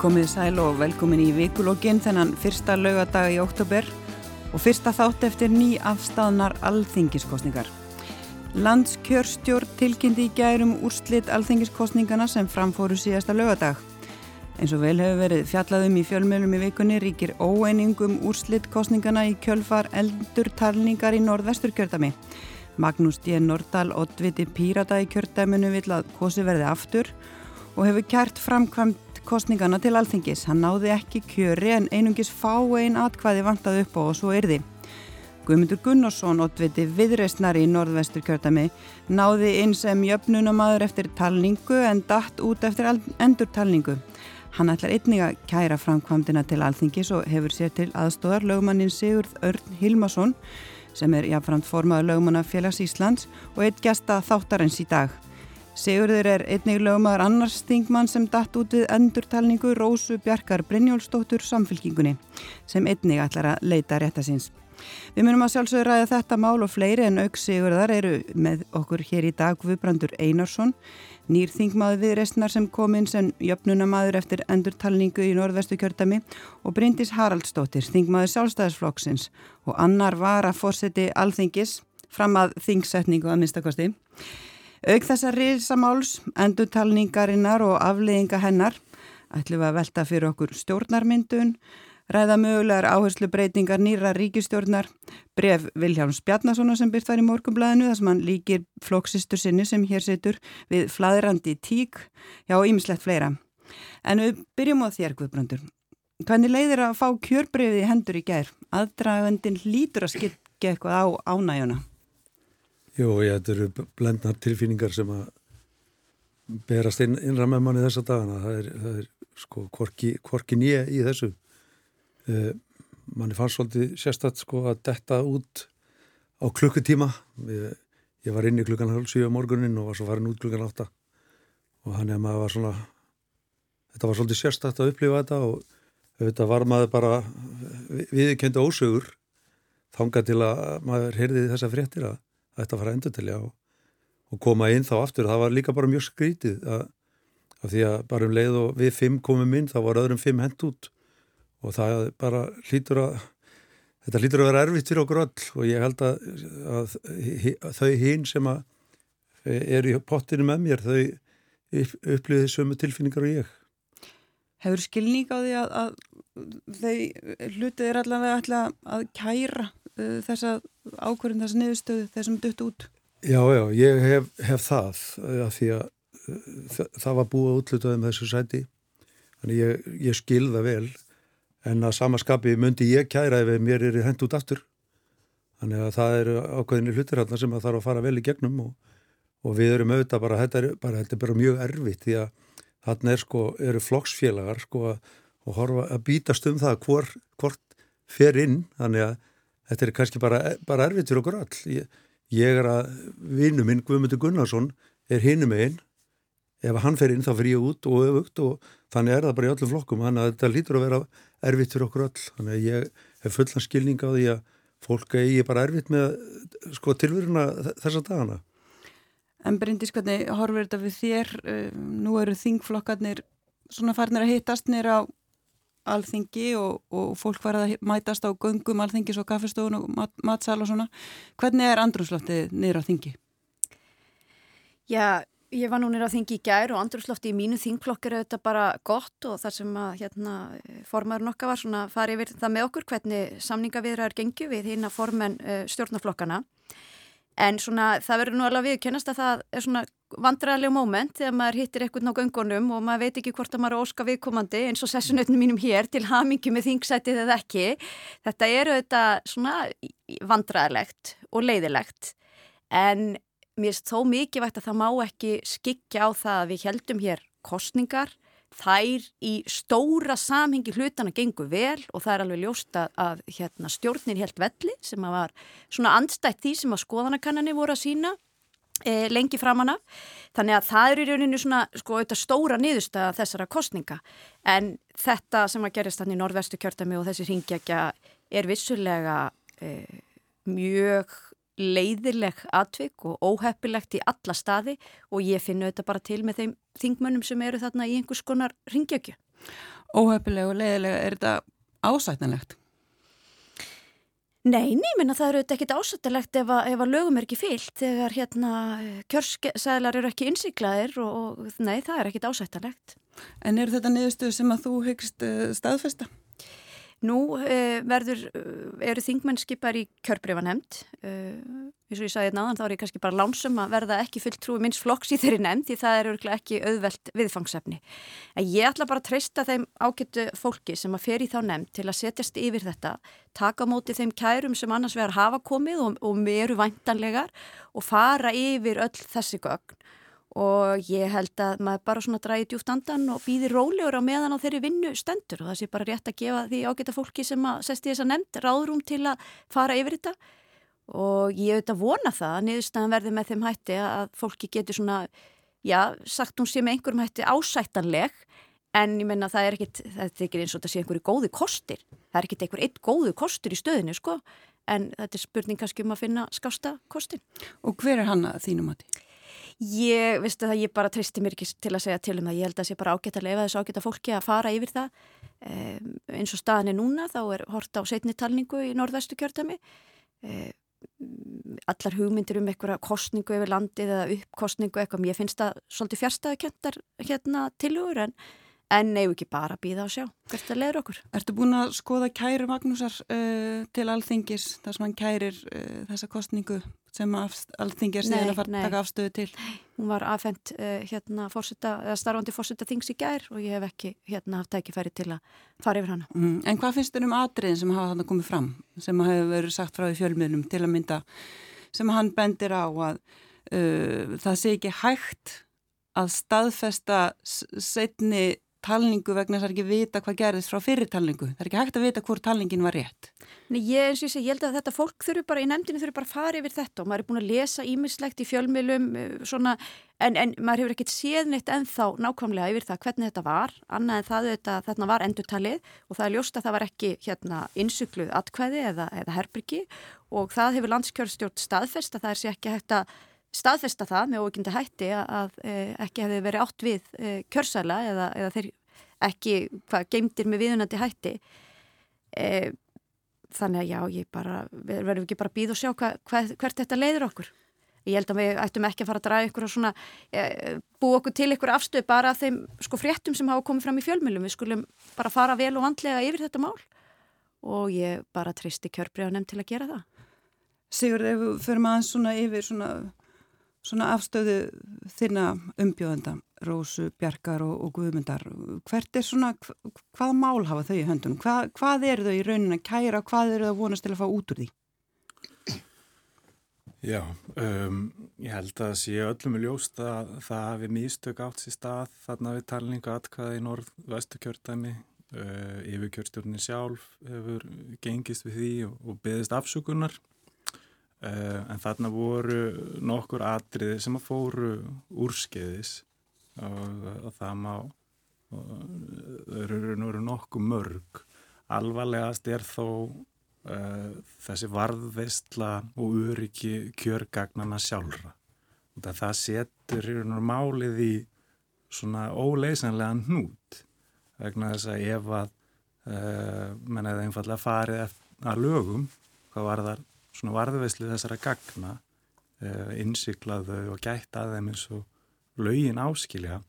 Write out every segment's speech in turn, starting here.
Komið sæl og velkomin í vikulógin þennan fyrsta laugadag í oktober og fyrsta þátt eftir ný afstæðnar alþingiskostningar. Landskjörstjórn tilkynnti í gærum úrslit alþingiskostningana sem framfóru síðasta laugadag. Eins og vel hefur verið fjallaðum í fjölmjölum í vikunni ríkir óeiningum úrslit kostningana í kjölfar eldur talningar í norðvestur kjördami. Magnús D. Nordal, ottviti pírata í kjördaminu vill að kosi verði aftur og hefur kært framkvæmt kostningana til alþingis. Hann náði ekki kjöri en einungis fá einn atkvæði vantaði upp á og svo yrði. Guðmundur Gunnarsson, ottviti viðreistnari í norðvestur kjördami, náði inn sem jöfnunamaður eftir talningu en datt út eftir endur talningu. Hann ætlar einnig að kæra framkvæmdina til alþingis og hefur sér til aðstóðar lögmannin Sigurð Örn Hilmason sem er jáfnframt formaður lögmanna félags Íslands og eitt gesta þáttarins í dag. Sigurður er einnig lögmaður annars þingmann sem datt út við endurtalningu Rósu Bjarkar Brynjólfsdóttur samfylkingunni sem einnig ætlar að leita réttasins. Við munum að sjálfsögur ræða þetta mál og fleiri en auk Sigurðar eru með okkur hér í dag Guðbrandur Einarsson, nýr þingmaður viðreistnar sem kom inn sem jöfnunamaður eftir endurtalningu í norðvestu kjördami og Bryndis Haraldsdóttir, þingmaður sjálfstæðisflokksins og annar var að fórseti alþingis fram að þingsetningu að minnstakosti. Auk þessar risamáls, endurtalningarinnar og afleðinga hennar ætlum við að velta fyrir okkur stjórnarmyndun, ræða mögulegar áherslu breytingar nýra ríkistjórnar, bref Viljáms Bjarnasona sem byrt var í morgumblæðinu þar sem hann líkir flóksistur sinni sem hér setur við flaðrandi tík, já ímislegt fleira. En við byrjum á þér Guðbrandur. Hvernig leiðir að fá kjörbreyfið í hendur í gær? Aðdragandin lítur að skilja eitthvað á ánægjuna. Jú, ég, þetta eru blendnar tilfýningar sem að berast inn, innra með manni þessa dagana. Það er, það er sko korki, korki nýja í þessu. Uh, manni fannst svolítið sérstatt sko að detta út á klukkutíma. Ég, ég var inn í klukkan halv 7 á morgunin og var svo farin út klukkan 8 og hann er maður var svona, þetta var svolítið sérstatt að upplifa þetta og þetta var maður bara viðkendu ósögur þanga til að maður heyrði þessa fréttir að þetta fara endur til og, og koma inn þá aftur. Það var líka bara mjög skrítið að, að því að bara um leið og við fimm komum inn þá var öðrum fimm hend út. Og það bara hlýtur að þetta hlýtur að vera erfitt fyrir okkur öll. Og ég held að, að, að þau hinn sem að er í pottinu með mér þau upplýðið sömu tilfinningar og ég Hefur skilning á því að, að þau hlutið er allavega að kæra uh, þessa ákvörðin þessa niðurstöðu þessum dutt út? Já, já, ég hef, hef það að því að það, það var búið að útluta um þessu sæti. Þannig ég, ég skilða vel. En að samaskapi myndi ég kæra ef mér er hend út aftur. Þannig að það eru ákveðinni hlutir hérna sem að þarf að fara vel í gegnum og, og við erum auðvitað bara, þetta er bara, þetta er bara mjög erfitt því að þarna er sko, eru flokksfélagar sko að, horfa, að bítast um það hvort, hvort fer inn þannig að þetta er kannski bara, bara erfitt fyrir okkur all. Ég, ég er að vinnu minn, Guðmundur Gunnarsson, er hinum einn. Ef hann fer inn þá fer ég út og öfugt og þannig er það bara í öllum flokkum. Þannig að þetta lítur að vera erfitt fyrir okkur all. Þannig að ég hef fullan skilning á því að fólk eigi bara erfitt með sko, tilveruna þessa dagana. En Bryndis, hvernig horfur þetta við þér? Nú eru þingflokkarnir svona farnir að hittast nýra á alþingi og, og fólk var að mætast á göngum alþingis og kaffestofun og mat, matsal og svona. Hvernig er andrumsloftið niður á þingi? Já, ég var nú niður á þingi í gær og andrumsloftið í mínu þingflokk er auðvitað bara gott og þar sem að hérna, formaður nokka var svona farið yfir það með okkur hvernig samningaviðraður gengju við hérna formen uh, stjórnaflokkana. En svona það verður nú alveg viðkennast að það er svona vandræðileg móment þegar maður hittir eitthvað á göngunum og maður veit ekki hvort að maður er óska viðkomandi eins og sessunötnum mínum hér til hamingi með þingsætið eða ekki. Þetta eru þetta svona vandræðilegt og leiðilegt en mér finnst þó mikið vægt að það má ekki skikja á það að við heldum hér kostningar þær í stóra samhengi hlutana gengur vel og það er alveg ljósta að hérna, stjórnir helt velli sem að var svona andstætt því sem að skoðanakannanir voru að sína e, lengi framanna. Þannig að það er í rauninu svona sko auðvitað stóra niðurstaða þessara kostninga en þetta sem að gerist þannig í norðvestu kjörtami og þessi ringjækja er vissulega e, mjög leiðileg atvik og óheppilegt í alla staði og ég finna þetta bara til með þeim þingmönnum sem eru þarna í einhvers konar ringjökju. óhefilega og leiðilega, er þetta ásættanlegt? Nei, nýminn að það eru ekkit ásættilegt ef, ef að lögum er ekki fyllt þegar hérna kjörsæðlar eru ekki innsiklaðir og, og nei, það er ekkit ásættilegt. En eru þetta niðurstöðu sem að þú hyggst uh, staðfesta? Nú uh, verður, uh, eru þingmennskipar í kjörbrifanemnd, eins og ég sagði náðan þá er ég kannski bara lánsum að verða ekki fullt trúi minns flokks í þeirri nefnd því það er örgulega ekki auðvelt viðfangsefni. En ég ætla bara að treysta þeim ágættu fólki sem að fer í þá nefnd til að setjast yfir þetta, taka móti þeim kærum sem annars verður hafa komið og, og eru væntanlegar og fara yfir öll þessi gögn og ég held að maður bara svona dræði djúft andan og býði rólegur á meðan á þeirri vinnu stendur. Og það sé bara rétt að gefa því ágæta fólki sem að sesti þess að nefnd ráðrúm til að fara yfir þetta. Og ég auðvitað vona það að niðurstaðan verði með þeim hætti að fólki getur svona, já, sagt hún sé með einhverjum hætti ásættanleg. En ég menna það er ekkit, það er ekki eins og þetta sé einhverju góði kostir, það er ekkit einhver eitt góðu kostur í stöðinu sko. En þetta er spurning kannski um að finna skásta kostin. Og hver er hann að þínum átti? Ég, veistu það, ég bara tristi mér ekki til að segja til um það. Ég held að það sé bara ágætt að lefa þessu ágætt að fólki að fara yfir það. Um, eins og staðin er núna, þá er hort á setni talningu í norðvestu kjörtami. Um, allar hugmyndir um einhverja kostningu yfir landið eða uppkostningu eitthvað. Ég finnst það svolítið fjärstaðukentar hérna tilugur en En nefnum ekki bara að býða og sjá hvert það leður okkur. Ertu búin að skoða kæru Magnúsar uh, til alþingis þar sem hann kærir uh, þessa kostningu sem alþingi er síðan að fara að taka afstöðu til? Nei, hún var afhengt uh, hérna fórseta, starfandi fórseta þings í gær og ég hef ekki hérna haft tækifæri til að fara yfir hana. Mm. En hvað finnst þér um atriðin sem hafa þannig komið fram sem hafa verið sagt frá því fjölmiðnum til að mynda sem hann bendir á að uh, það sé ekki hægt að staðfesta setni talningu vegna þess að það er ekki vita hvað gerðist frá fyrir talningu. Það er ekki hægt að vita hvort talningin var rétt. Nei, ég, eins og ég segi, ég held að þetta fólk þurfu bara í nefndinu þurfu bara að fara yfir þetta og maður er búin að lesa ímislegt í fjölmilum eh, svona, en, en maður hefur ekkert séð neitt ennþá nákvæmlega yfir það hvernig þetta var, annað en það þetta, þarna var endurtalið og það er ljóst að það var ekki hérna insugluð atkvæði eða, eða herbyrgi og það hefur landskjörstjórn staðfest að það er sér ekki hægt að staðfesta það með ógindi hætti að e, ekki hefði verið átt við e, kjörsæla eða, eða þeir ekki hvað geimtir með viðunandi hætti. E, þannig að já, ég bara verðum ekki bara að býða og sjá hva, hva, hvert þetta leiður okkur. Ég held að við ættum ekki að fara að draga ykkur og svona bú okkur til ykkur afstöð bara þeim sko fréttum sem hafa komið fram í fjölmjölum við skulum bara fara vel og vandlega yfir þetta mál. Og ég bara tristi kjörbreyða nefn til að gera það. Sigur, ef við förum aðeins svona yfir svona svona afstöðu þinna umbjóðenda, Rósu, Bjarkar og, og Guðmyndar. Hvert er svona, hvað mál hafa þau í höndunum? Hvað, hvað eru þau í raunin að kæra og hvað eru þau að vonast til að fá út úr því? Já, um, ég held að sé öllum er ljóst að það hafi místök átt sér stað þarna við talningu atkvæða í norð-vestu kjörtæmi. Uh, yfirkjörstjórnin sjálf hefur gengist við því og, og beðist afsökunar en þarna voru nokkur atriði sem að fóru úrskeiðis og, og það má þau eru nokkuð mörg. Alvarlegast er þó uh, þessi varðveistla og öryggi kjörgagnana sjálfra. Og það setur málið í svona óleysanlega hnút vegna þess að ef að uh, mennaði einfallega farið að lögum hvað var þar svona varðveislu þessara gagna uh, innsiklaðu og gætt að þeim eins og laugin áskilja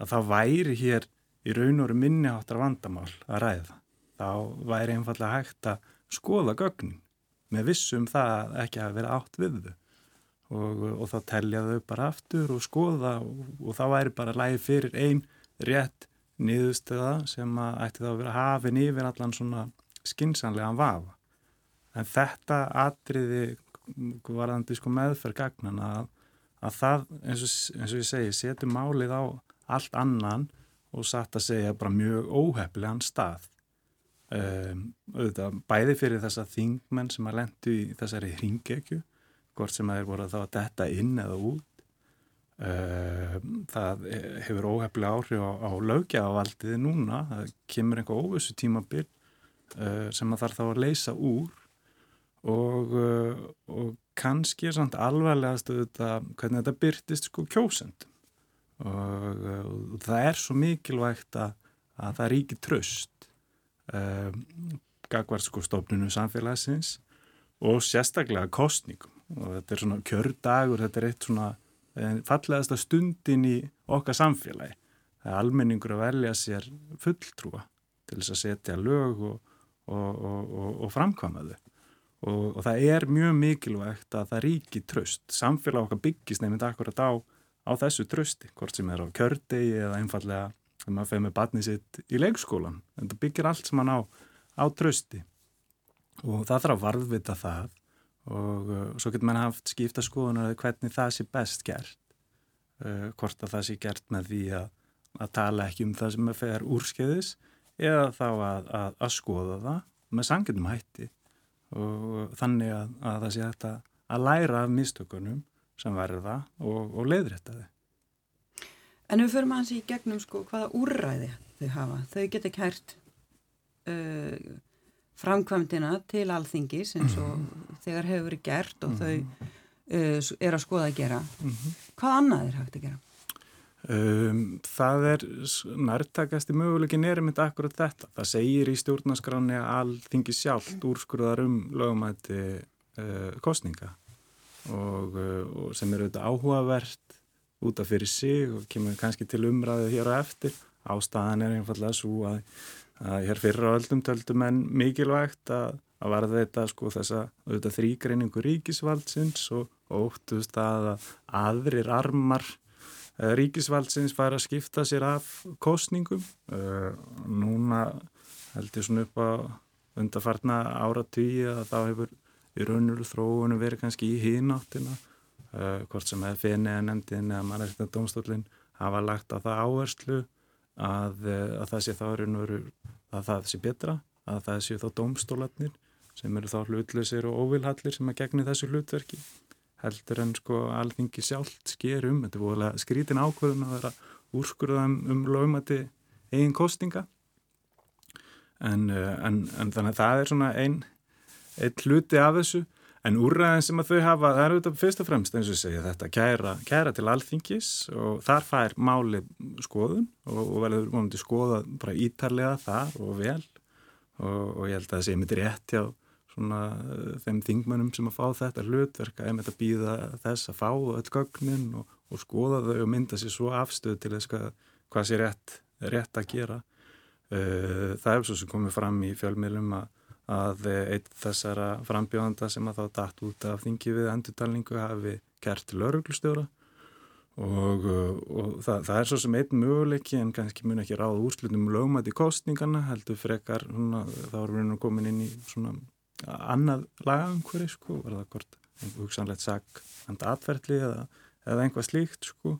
að það væri hér í raun og veru minniháttar vandamál að ræða. Þá væri einfallega hægt að skoða gögnin með vissum það ekki að vera átt við þau og, og þá telja þau bara aftur og skoða og, og þá væri bara lægi fyrir einn rétt niðurstöða sem að ætti þá að vera hafin yfir allan svona skinsanlegan vafa en þetta atriði varðandi sko meðferð gagnan að, að það eins og, eins og ég segi setur málið á allt annan og satt að segja bara mjög óhefliðan stað. Um, auðvitað, bæði fyrir þessa þingmenn sem að lendu í þessari hringekju hvort sem að þeir voru þá að detta inn eða út. Um, það hefur óhefliða áhrif á, á lögjafavaldiði núna. Það kemur einhver óvissu tímabil uh, sem að þarf þá að leysa úr og, uh, og kannski er samt alvarlegast auðvitað hvernig þetta byrtist sko kjósend og, uh, og það er svo mikilvægt að, að það ríki tröst um, gagvart sko stofnunum samfélagsins og sérstaklega kostningum og þetta er svona kjördagur, þetta er eitt svona eh, fallegasta stundin í okkar samfélagi. Það er almenningur að velja sér fulltrúa til þess að setja lög og, og, og, og framkvæma þau. Og það er mjög mikilvægt að það ríki tröst. Samfélag okkar byggist nefnind akkurat á, á þessu trösti, hvort sem er á kjördegi eða einfallega þegar maður feð með batnið sitt í leikskólan. En það byggir allt sem hann á, á trösti og það þarf að varðvita það og uh, svo getur mann haft skipta skoðunar hvernig það sé best gert uh, hvort að það sé gert með því að, að tala ekki um það sem er fer úrskeiðis eða þá að, að, að skoða það með sangitum hætti og þannig að það sé þetta að læra af mistökunum sem verða og, og leiðrætta þau. En við förum að hans í gegnum sko hvaða úrræði þau hafa. Þau geta kært uh, framkvæmdina til alþingis eins og mm -hmm. þegar hefur verið gert og mm -hmm. þau uh, er að skoða að gera. Mm -hmm. Hvað annað er hægt að gera? Um, það er nærtakast í möguleikin er mynd akkurat þetta. Það segir í stjórnaskráni að alþingi sjálft úrskurðar um lögumætti uh, kostninga og, uh, og sem eru auðvitað áhugavert út af fyrir sig og kemur kannski til umræðu hér á eftir. Ástæðan er einfallega svo að að hér fyrir á öllum töldum en mikilvægt að, að varða þetta sko þessa þrýgreiningu ríkisvaldsins og óttust að aðrir armar ríkisvaldsins fær að skipta sér af kostningum. Uh, núna held ég svona upp á undarfartna áratvíi að þá hefur í raunveru þróunum verið kannski í hínáttina uh, hvort sem hefði fenni að nefndin eða mannættina domstólinn hafa lagt á það áherslu að, að það sé þá raunveru að það sé betra, að það sé þá domstólatnir sem eru þá hlutlusir og óvilhallir sem að gegni þessu hlutverki heldur en sko alþingi sjálft sker um, þetta er búinlega skrítin ákvöðun að vera úrskurða um, um lögumæti eigin kostinga en, eh, en, en þannig að það er svona einn ein hluti af þessu. En úrræðin sem að þau hafa, það eru þetta fyrst og fremst eins og segja þetta, kæra, kæra til alþingis og þar fær máli skoðun og, og verður vonandi skoða bara ítarlega þar og vel. Og, og ég held að það sé mitt rétt hjá svona uh, þeim þingmönnum sem að fá þetta hlutverka, ef þetta býða þess að fá öll gögnin og, og skoða þau og mynda sér svo afstöð til þess hvað, hvað sé rétt, rétt að gera. Uh, það er svo sem komið fram í fjölmiðlum að að eitt þessara frambjóðanda sem að þá dætt út af þingi við endurtalningu hafi til lauruglustjóra og, og það, það er svo sem einn möguleiki en kannski mun ekki ráða úrslutum lögmæti kostningana heldur frekar svona, þá erum við nú komin inn í svona annað lagaumhverfi sko, var það hvort hugsanlegt sak enda atverðli eða, eða einhvað slíkt sko.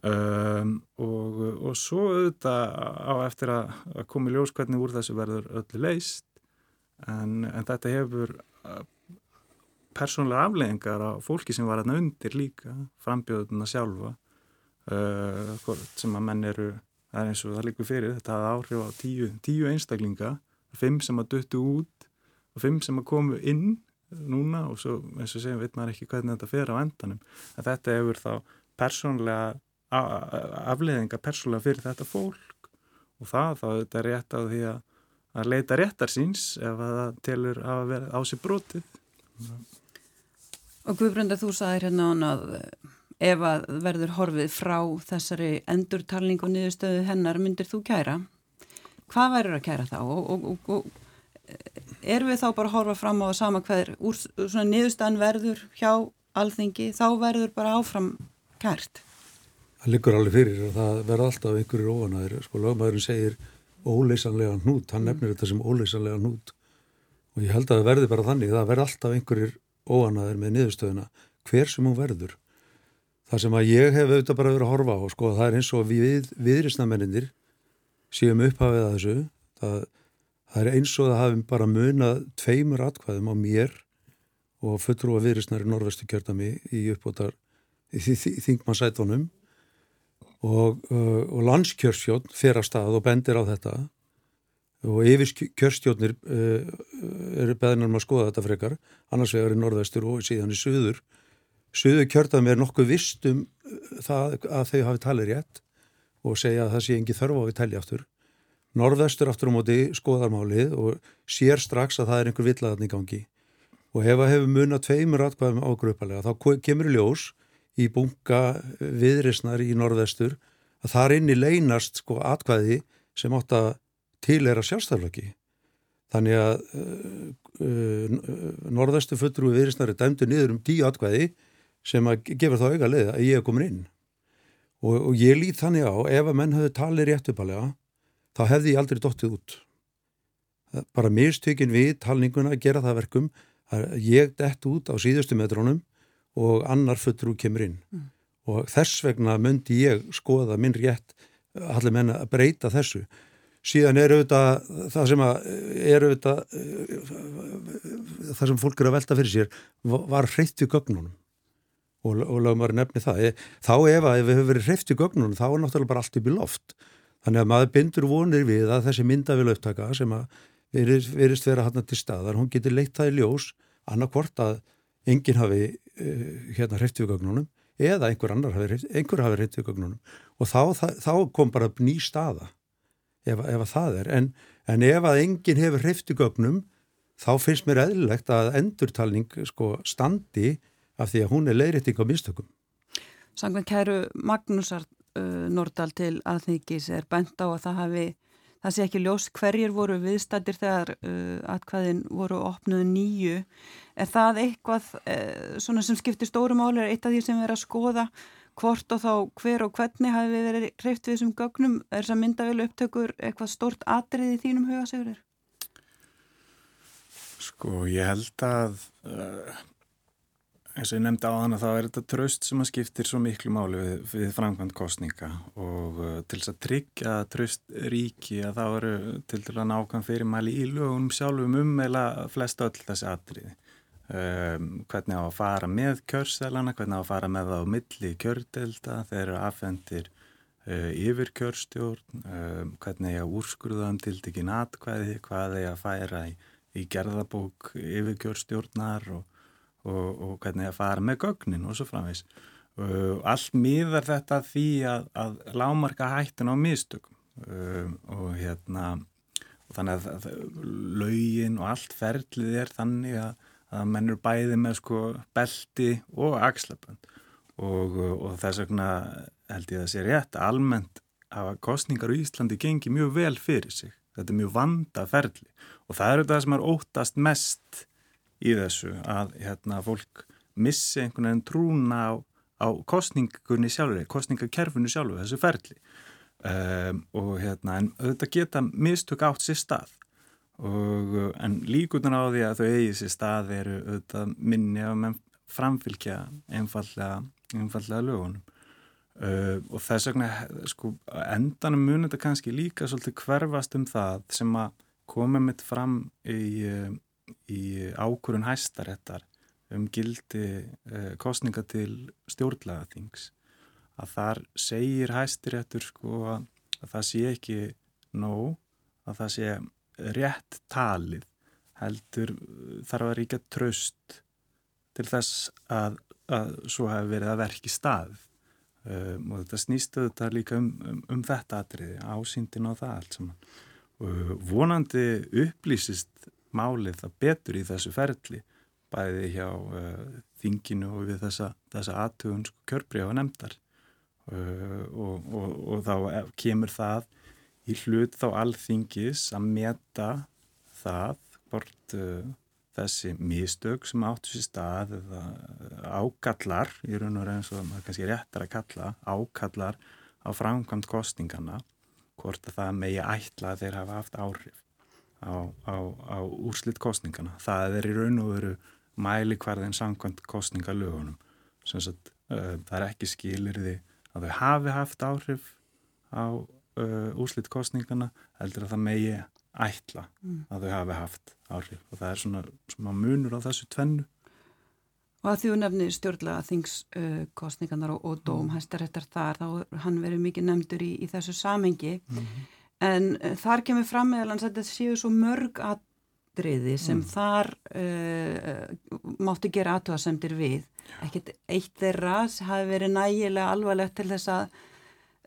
Um, og, og svo auðvitað á eftir að, að komi ljós hvernig úr þessu verður öllu leist en, en þetta hefur uh, persónlega afleggingar á fólki sem var aðna undir líka frambjóðuna sjálfa uh, sem að menn eru það er eins og það líkur fyrir, þetta hafði áhrif á tíu, tíu einstaklinga, fimm sem að döttu út og fimm sem að komu inn núna og svo eins og segjum veit maður ekki hvernig þetta fer á endanum en þetta hefur þá persónlega afleðinga persónlega fyrir þetta fólk og það þá þetta er rétt á því að að leita réttar síns ef það telur að vera á sér brotið. Og Guðbranda, þú sagðir hérna án að ef að verður horfið frá þessari endurtalningu og niðurstöðu hennar myndir þú kæra. Hvað verður að kæra þá? Og, og, og, og erum við þá bara að horfa fram á að sama hver úr svona niðurstöðan verður hjá alþingi, þá verður bara áfram kært? Það liggur alveg fyrir og það verður alltaf einhverjir óanæður. Sko, lögmaðurinn segir óleysanlega hnút, hann nefnir þetta sem óleysanlega hnút og ég held að það verði bara þannig, það verði alltaf einhverjir óanaður með niðurstöðuna, hver sem hún verður það sem að ég hef auðvitað bara verið að horfa á, sko, það er eins og við viðrisnamenninir séum upphafið að þessu það, það er eins og það hafum bara munað tveimur atkvæðum á mér og fötru og viðrisnar í norvestu kjörtami í uppbótar í þingmannsætunum og, uh, og landskjörstjórn fyrir að stað og bendir á þetta. Og yfir kjörstjórnir uh, eru beðinum að skoða þetta frekar. Annars vegar í norðvestur og síðan í söður söður kjörðum er nokkuð vist um uh, það að þau hafi talið rétt og segja að það sé engi þörf á við telja áttur norðvestur aftur á móti skoðarmálið og sér strax að það er einhver villaðan í gangi. Og ef að hefur munað tveimur atkvæðum ágrupalega þá kemur ljós í bunga viðrisnar í norðvestur að þar inni leynast sko atkvæði sem átt að tilera sjálfstæðlöki þannig að uh, uh, norðvestu fulltrúi viðrisnar er dæmdu niður um tíu atkvæði sem að gefur þá auga leið að ég er komin inn. Og, og ég lít þannig á ef að menn höfðu talið rétt uppalega þá hefði ég aldrei dottið út. Bara mistökin við talninguna að gera það verkum að ég dett út á síðustu metrónum og annar fulltrú kemur inn. Mm. og þess vegna myndi ég skoða minn rétt allir menna að breyta þessu. Síðan er auðvitað það sem er auðvitað það sem fólk er að velta fyrir sér var hreitt við gögnunum. Og, og lögum að nefni það þá ef að ef við höfum verið hreitt við gögnunum þá er náttúrulega bara allt upp í loft þannig að maður bindur vonir við að þessi myndavil upptaka sem að verist vera hann til staðar, hún getur leitt það í ljós annarkvort að enginn hafi uh, hérna hreitt við gögnunum eða einhver annar hafi, einhver hafi hreitt við gögnunum og þá, það, þá kom bara ný staða ef, ef að það er. En, en ef að enginn hefur hreifti gögnum þá finnst mér eðlilegt að endurtalning sko, standi af því að hún er leiðrætting á mistökum. Sangvann kæru Magnúsar uh, Nordal til aðþykis er bent á að það hafi það sé ekki ljós hverjir voru viðstættir þegar uh, atkvæðin voru opnuð nýju. Er það eitthvað uh, sem skiptir stórum áli, er eitt af því sem erum að skoða hvort og þá hver og hvernig hafi við verið hreift við þessum gögnum er þess að myndavel upptökur eitthvað stort atrið í þínum hugasögurir? Sko ég held að uh, eins og ég nefndi á hana þá er þetta tröst sem að skiptir svo miklu máli við, við framkvæmt kostninga og uh, til þess að tryggja tröst ríki að þá eru til dæla nákvæm fyrirmæli í lögunum sjálfum um eða flest öll þessi atriði. Um, hvernig á að fara með kjörselana, hvernig á að fara með það á milli kjördelda, þeir eru afhendir uh, yfir kjörstjórn, um, hvernig að úrskurða um tiltekin atkvæði, hvað er að færa í, í gerðabók yfir kjörstjórnar og, og, og hvernig að fara með gögnin og svo framvegs. Uh, allt miðar þetta því að, að lámarka hættin á mistökum. Um, og hérna og þannig að, að laugin og allt ferlið er þannig að að menn eru bæði með sko belti og axlabönd. Og, og þess vegna held ég að það sé rétt almennt að kostningar í Íslandi gengi mjög vel fyrir sig. Þetta er mjög vanda ferli. Og það eru það sem er óttast mest í þessu að hérna, fólk missi einhvern veginn trúna á, á kostningunni sjálfur kostningakerfunu sjálfur, þessu ferli. Um, og hérna en þetta geta mistök átt sér stað. Og, en líkutan á því að þau eigi sér stað eru auðvitað minni að menn framfylgja einfallega, einfallega lögunum. Uh, og þess vegna sko, endanum munir þetta kannski líka svolítið hverfast um það sem að koma mitt fram í, uh, í ákurun hæstarettar um gildi uh, kostninga til stjórnlagathings að þar segir hæstirettur sko að, að það sé ekki nóg að það sé rétt talið heldur þarf að ríka tröst til þess að, að svo hefur verið að verki stað um, og þetta snýstu þetta líka um, um, um þetta atriði, ásýndin á það allt saman. Vonandi upplýsist málið það betur í þessu ferli bæði hjá uh, þinginu og við þessa, þessa aðtugun sko, kjörbríða og nefndar. Uh, og, og, og þá kemur það í hlut þá alþingis að meta það hvort uh, þessi místök sem áttu sér stað eða ákallar, í raun og raun og maður kannski réttar að kalla, ákallar á framkvæmt kostningana, hvort að það megi ætla að þeir hafa haft áhrif á, á, á úrslitt kostningana. Það er í raun og veru mæli hverðin samkvæmt kostningalögunum. Sagt, uh, það er ekki skilir því að þau hafi haft áhrif á uh, úslitt kostningana heldur að það megi ætla mm. að þau hafi haft áhrif og það er svona, svona munur á þessu tvennu Og að því þú nefnir stjórnlega þingskostningarnar uh, og, og dóm mm. hæstaréttar þar, þá hann verið mikið nefndur í, í þessu samengi mm -hmm. En uh, þar kemur fram meðal hans að þetta séu svo mörg atriði sem mm. þar uh, mátti gera aðtöðasemdir við. Ekkert eitt þeirra hafi verið nægilega alvarlegt til þess að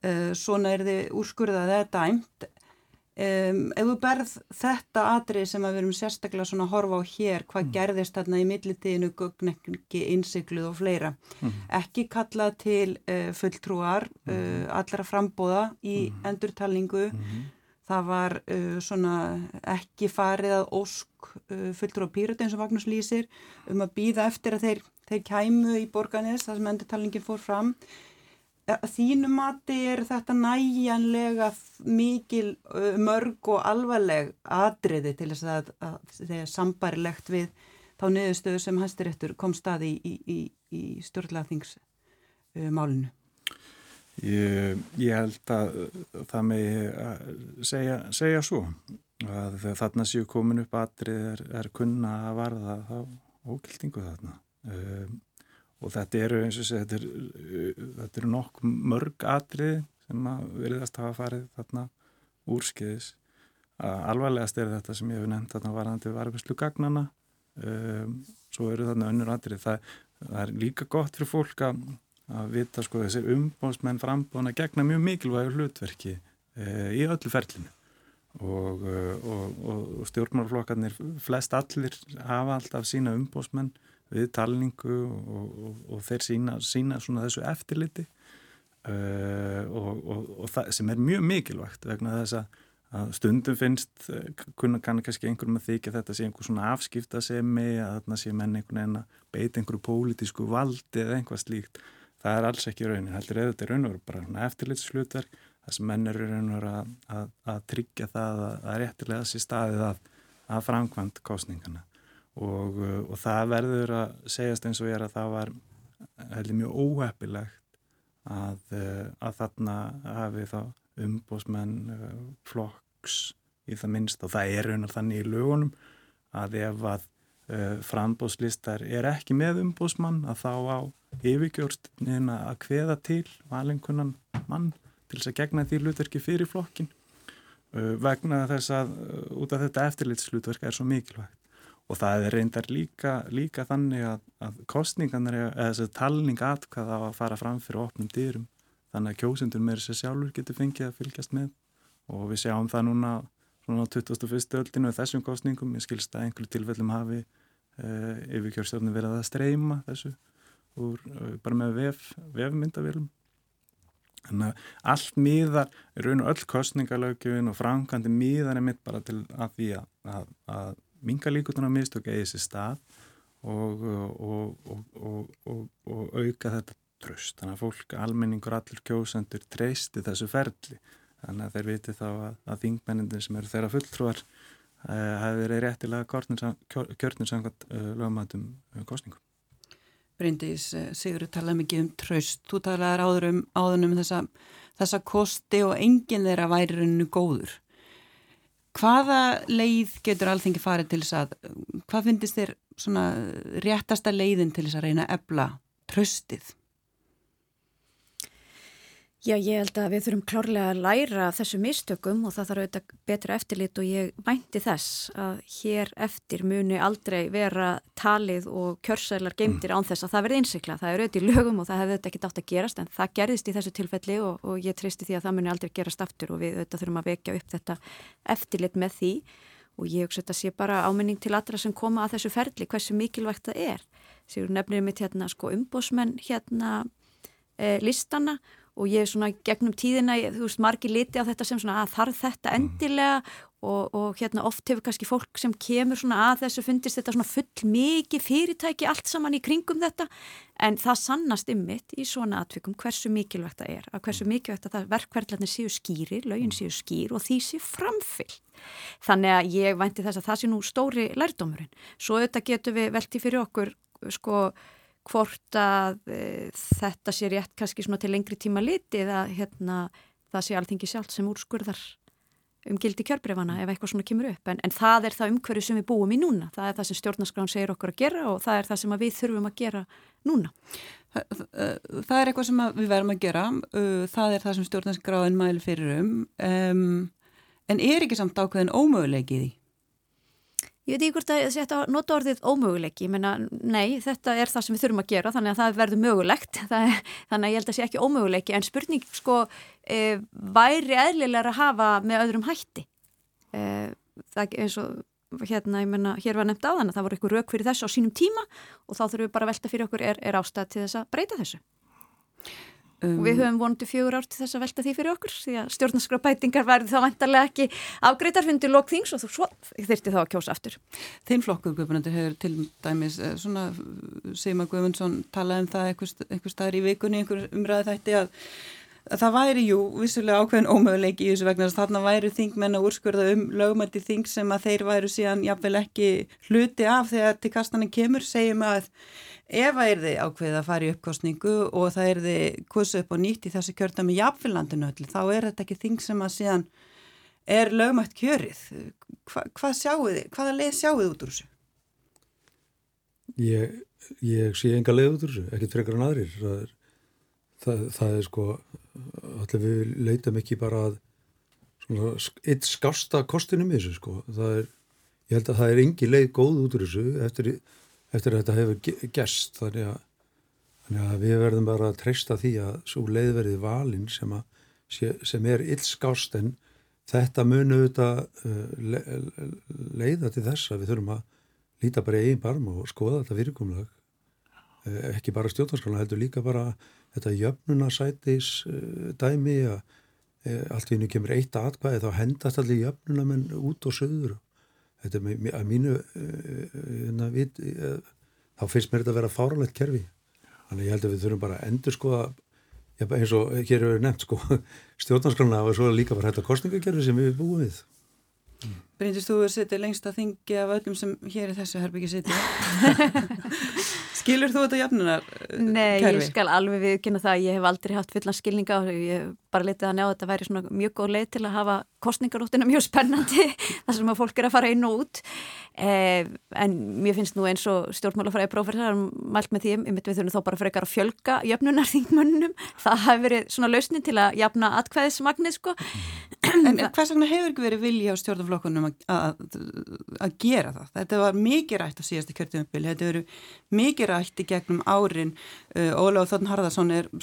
uh, svona er þið úrskurðað eða dæmt Um, ef þú berð þetta atrið sem við erum sérstaklega svona að horfa á hér, hvað mm. gerðist þarna í millitíðinu, gögnekki, innsikluð og fleira, mm. ekki kallað til uh, fulltrúar uh, allra frambóða í mm. endurtalningu, -hmm. það var uh, svona ekki farið að ósk uh, fulltrúa pýrötu eins og Magnús lýsir um að býða eftir að þeir, þeir kæmu í borganis, það sem endurtalningin fór fram, Þínu mati er þetta næjanlega mikil mörg og alvarleg atriði til þess að, að er sambarilegt við þá niðurstöðu sem hæstiréttur kom staði í, í, í stjórnlaðingsmálinu? Ég, ég held að það með segja, segja svo að þarna séu komin upp atrið er, er kunna að varða þá ókildingu þarna. Um, og þetta eru eins og segja, þetta eru er, er nokk mörg atrið sem að veriðast hafa farið þarna úrskiðis alvarlegast er þetta sem ég hef nefnt þarna varðandi varfislu gagnana um, svo eru þarna önnur atrið það, það er líka gott fyrir fólk að, að vita sko þessir umbóðsmenn frambóðan að gegna mjög mikilvægur hlutverki uh, í öllu ferlinu. Og, uh, og, og, stjórnmálflokkarnir flest allir hafa alltaf sína umbóðsmenn við talningu og, og, og þeir sína, sína svona þessu eftirliti uh, og, og það sem er mjög mikilvægt vegna þess að stundum finnst uh, kunna kannski einhverjum að þykja þetta sé einhver svona afskiptasemi að þarna sé menn einhvern veginn að beita einhverju pólitísku valdi eða einhvað slíkt. Það er alls ekki raunin, heldur eða þetta er raun og bara eftirlitslutverk það sem menn eru raun og að, að, að tryggja það að, að réttilega sé staðið að, að framkvæmt kostningana og, uh, og það verður að segjast eins og ég er að það var heldur mjög óheppilegt að, uh, að þarna hafi þá umbósmenn uh, flokks í það minnst og það er raunar þannig í lögunum að ef að frambóðslistar er ekki með umbósmann að þá á yfirgjörstnin að kveða til valengunan mann til þess að gegna því hlutverki fyrir flokkin vegna þess að út af þetta eftirlitslutverk er svo mikilvægt og það er reyndar líka, líka þannig að, að kostningarnir eða þessi talning atkvæða að fara fram fyrir opnum dýrum þannig að kjósundur með þessi sjálfur getur fengið að fylgjast með. Og við sjáum það núna svona á 21. öldinu og þessum kostningum, ég skilst að einhverju tilfellum hafi uh, yfirkjörstjórnum verið að streyma þessu úr, uh, bara með vef, vefmyndavélum þannig að allt miðar, raun og öll kostningalögjum og framkvæmdi miðar er mitt bara til að því að, að, að minga líkutuna mistök eða þessi stað og, og, og, og auka þetta tröst. Þannig að fólk, almenningur, allir kjósendur treysti þessu ferli. Þannig að þeir viti þá að, að þingmennindir sem eru þeirra fulltrúar uh, hafi verið réttilega kjörnir samkvæmt uh, lögumætum uh, kostningum. Bryndís, eh, Sigur, talaði mikið um tröst. Þú talaði áður um, áður um þessa, þessa kosti og enginn þeirra væri rauninu góður. Hvaða leið getur alþengi farið til þess að, hvað finnst þér svona réttasta leiðin til þess að reyna að ebla tröstið? Já, ég held að við þurfum klárlega að læra þessu mistökum og það þarf auðvitað betra eftirlit og ég vænti þess að hér eftir muni aldrei vera talið og kjörsælar geimtir án þess að það verði innsikla. Það er auðvitað í lögum og það hefði auðvitað ekki dátt að gerast en það gerðist í þessu tilfelli og, og ég tristi því að það muni aldrei gerast aftur og við auðvitað þurfum að vekja upp þetta eftirlit með því og ég hugsa þetta sé bara ámenning til allra sem koma að þessu ferli hversu mikilvægt það er. Sigur nefnir mitt hérna sko umbósmenn hérna e, listana og ég er svona gegnum tíðina, þú veist, margi liti á þetta sem svona að þarf þetta mm. endilega og, og hérna oft hefur kannski fólk sem kemur svona að þessu fundist þetta svona full mikið fyrirtæki allt saman í kringum þetta en það sannast ymmit í svona atvikum hversu mikilvægt það er, að hversu mikilvægt að verkverðlarnir séu skýri, lögin mm. séu skýr og því séu framfyllt. Þannig að ég vænti þess að það sé nú stóri lærdómurinn. Svo auðvitað getur við velti fyrir okkur sko hvort að e, þetta sé rétt kannski svona til lengri tíma litið að hérna, það sé alltingi sjálf sem úrskurðar um gildi kjörbreyfana ef eitthvað svona kemur upp. En, en það er það umhverju sem við búum í núna. Það er það sem stjórnarskrán segir okkur að gera og það er það sem við þurfum að gera núna. Það, það er eitthvað sem við verðum að gera. Það er það sem stjórnarskrán mæli fyrir um, um en er ekki samt ákveðin ómöguleikið í? Ég veit ekki hvort að þetta nota orðið ómöguleiki, ég menna, nei, þetta er það sem við þurfum að gera, þannig að það verður mögulegt, er, þannig að ég held að það sé ekki ómöguleiki, en spurning sko e, væri eðlilega að hafa með öðrum hætti, eh, það eins og hérna, ég menna, hér var nefnt á þann að það voru eitthvað rauk fyrir þessu á sínum tíma og þá þurfum við bara að velta fyrir okkur er, er ástæð til þess að breyta þessu. Um, og við höfum vonandi fjögur ár til þess að velta því fyrir okkur því að stjórnarskrafbætingar verði þá vantarlega ekki afgreitar fundir lokþings og þú svo þurfti þá að kjósa aftur. Þinn flokkur Guðmundur hefur til dæmis eh, svona Seima Guðmundsson talaði um það einhver, staðar í vikunni, einhver umræði þætti að, að það væri jú vissulega ákveðin ómöguleiki í þessu vegna þess að þarna væru þingmenn að úrskurða um lögmætti þing sem að þeir væru síðan jafnvel ekki hluti af þegar til kastanin kemur segjum að ef það er þið ákveðið að fara í uppkostningu og það er þið kursu upp og nýtt í þessu kjörta með jafnfélagandinu öll, þá er þetta ekki þing sem að síðan er lögmætt kjörið. Hva, hvað sjáu þið? Hvaða leið sjáu þið út úr þessu? Ég, ég sé enga leið út úr þessu, ekki frekar en aðrir. Það er, það, það er sko, allir við leitum ekki bara að eitt skásta kostinum í þessu sko. Það er, ég held að það er engi leið góð út úr þessu eftir því eftir að þetta hefur gerst. Þannig að, þannig að við verðum bara að treysta því að svo leiðverði valin sem, að, sem er illskást en þetta munu auðvitað uh, le, leiða til þess að við þurfum að líta bara í einn barm og skoða þetta fyrirkomlag uh, ekki bara stjórnarskrona heldur líka bara þetta jöfnunarsætis uh, dæmi að allt í hennu kemur eitt aðkvæði þá hendast allir jöfnunamenn út og söður þetta er að mínu uh, vit, uh, þá finnst mér þetta að vera fáralegt kerfi þannig ég held að við þurfum bara að endur sko að eins og hér hefur nefnt sko stjórnarskrona og svo líka var þetta kostningakerfi sem við búum við mm. Bryndist þú að setja lengst að þingi af öllum sem hér í þessu herbyggi setja Skilur þú þetta jafnunar kerfi? Nei, ég skal alveg viðkynna það ég hef aldrei haft fullan skilninga og ég hef bara letið að njá að þetta væri svona mjög góð leið til að hafa kostningarúttina mjög spennandi þar sem að fólk er að fara inn og út. Eh, en mér finnst nú eins og stjórnmálafræði prófessor mælt með því, myndi við þurfum þá bara frekar að fjölga jöfnunarþingmönnum, það hafi verið svona lausnin til að jafna atkvæðismagnið sko. En hvers vegna hefur ekki verið vilja á stjórnflokkunum að gera það? Þetta var mikið rætt á síðastu kjörtumömbili, þetta verið mikið rætt í gegnum árin. Uh, Óláð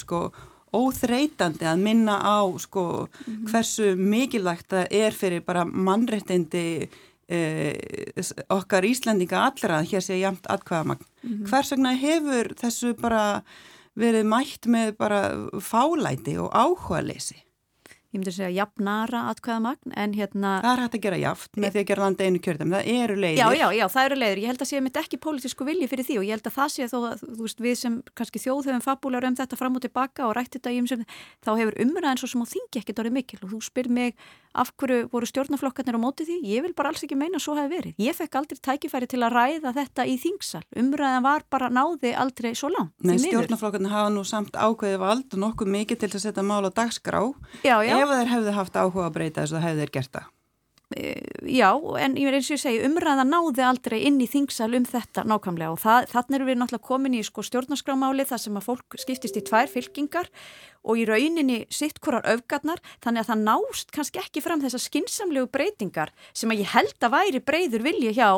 sko óþreytandi að minna á sko, mm -hmm. hversu mikilvægt það er fyrir bara mannrettindi eh, okkar Íslandinga allra hér sé jæmt atkvæðamagn. Mm -hmm. Hvers vegna hefur þessu bara verið mætt með bara fálæti og áhuga leysi? Ég myndi að segja jafnara atkvæðamagn en hérna... Það er hægt að gera jaft með því að gera landa einu kjörðum, það eru leiðir. Já, já, já, það eru leiðir. Ég held að sé mitt ekki pólitísku vilji fyrir því og ég held að það sé þó að, þú veist, við sem kannski þjóð höfum fabúlar um þetta fram og tilbaka og rætti þetta í umsum, þá hefur umræðan svo sem á þingi ekkert orðið mikil og þú spyr mig af hverju voru stjórnaflokkarnir á móti því? Ég vil bara alls ekki meina að svo hefði verið. Ég Ef þeir hefðu haft áhuga að breyta þess að hefðu þeir gert það. Eh, já, en ég verði eins og ég segi, umræða náði aldrei inn í þingsal um þetta nákvæmlega og það, þannig erum við náttúrulega komin í sko, stjórnarskrámáli þar sem að fólk skiptist í tvær fylkingar og í rauninni sitt hvorar öfgarnar þannig að það nást kannski ekki fram þessar skinsamlegu breytingar sem að ég held að væri breyður vilja hjá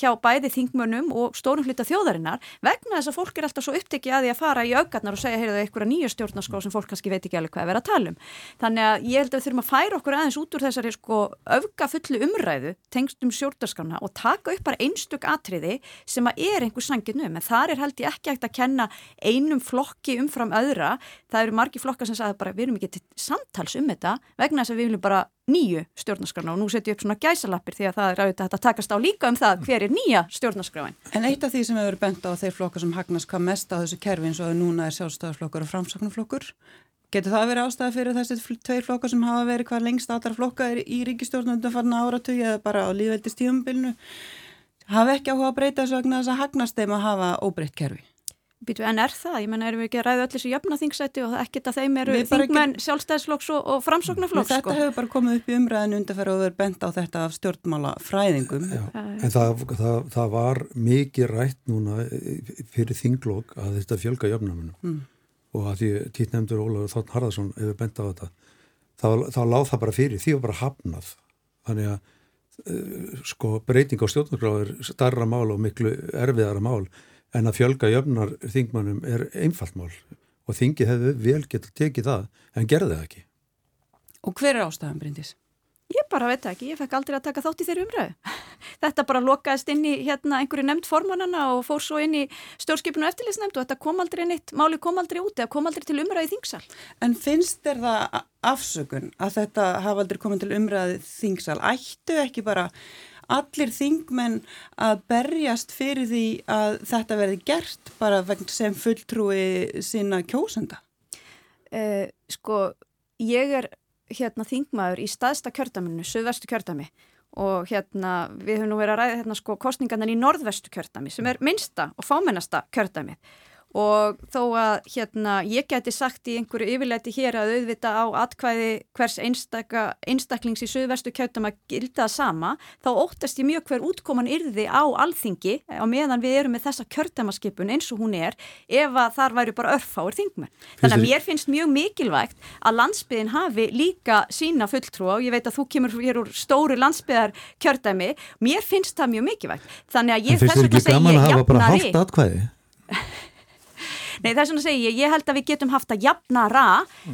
hjá bæði þingmönnum og stórum hluta þjóðarinnar vegna þess að fólk er alltaf svo upptekið að því að fara í öfgarnar og segja heyrðu eitthvað nýja stjórnarskrá sem fólk kannski veit ekki alveg hvað er verið að tala um. Þannig að ég held að við þurfum að færa okkur aðeins út úr þessari sko öfgafullu umræðu tengstum stjórnarskrana og taka upp bara einstök atriði sem að er einhver sangin um. En þar er held ég ekki flokkar sem sagði bara við erum ekki til samtals um þetta vegna þess að við viljum bara nýju stjórnarskrana og nú setjum við upp svona gæsalappir því að það er auðvitað að takast á líka um það hver er nýja stjórnarskráin. En eitt af því sem hefur bent á þeir flokkar sem hagnast hvað mest á þessu kerfi eins og núna er sjálfstæðarflokkur og framsaknaflokkur Getur það verið ástæði fyrir þessi tveir flokkar sem hafa verið hvað lengst áttar flokkar í ríkistjórnum hafa ekki áhuga að breyta þessu vegna þess að hagnast þeim að hafa óbreytt kerfi? Býtu, en er það? Ég menna, erum við ekki að ræða öll þessu jöfnaþingsæti og ekkert að þeim eru þingmenn ekki... sjálfstæðisflokks og, og framsóknarflokks? Þetta sko. hefur bara komið upp í umræðinu undarferð og verið bent á þetta af stjórnmála fræðingum. Já, en það, það, það var mikið rætt núna fyrir þinglokk að þetta fjölga jöfnamunum mm. og að því títt nefndur Ólafur Þórn Harðarsson hefur bent á þetta, þá, þá láð það bara fyrir, því var bara hafnað. Þannig að uh, sko breyting á stjórnargráður starra mál og miklu erfiðara mál en að fjölga jöfnar þingmannum er einfalt mál og þingi hefðu vel getað tekið það en gerði það ekki. Og hver er ástæðan, Bryndis? Ég bara veit ekki, ég fekk aldrei að taka þátt í þeirri umræðu. Þetta bara lokaðist inn í hérna, einhverju nefnd formannana og fór svo inn í stjórnskipinu og eftirlýsnefnd og þetta kom aldrei neitt, máli kom aldrei út eða kom aldrei til umræðu í þingsal. En finnst þér það afsökun að þetta hafa aldrei komið til umræðu þingsal? Ættu ekki bara allir þingmenn að berjast fyrir því að þetta verði gert bara sem fulltrúi sína kjósenda? Uh, sko, ég er hérna þingmaður í staðsta kjördaminu, söðvestu kjördami og hérna við höfum nú verið að ræða hérna sko kostningarnan í norðvestu kjördami sem er minnsta og fámennasta kjördamið og þó að hérna ég geti sagt í einhverju yfirleiti hér að auðvita á atkvæði hvers einstaka, einstaklings í söðvestu kjöldum að gilda það sama þá óttast ég mjög hver útkoman yrði á alþingi á meðan við erum með þessa kjöldamaskipun eins og hún er ef að þar væri bara örfáir þingmenn. Þannig að mér finnst mjög mikilvægt að landsbyðin hafi líka sína fulltrú og ég veit að þú kemur hér úr stóru landsbyðar kjöldami, mér finnst það mjög mikilvægt. Þannig að ég þess vegna jafnari Nei það er svona að segja, ég held að við getum haft að jafna ra,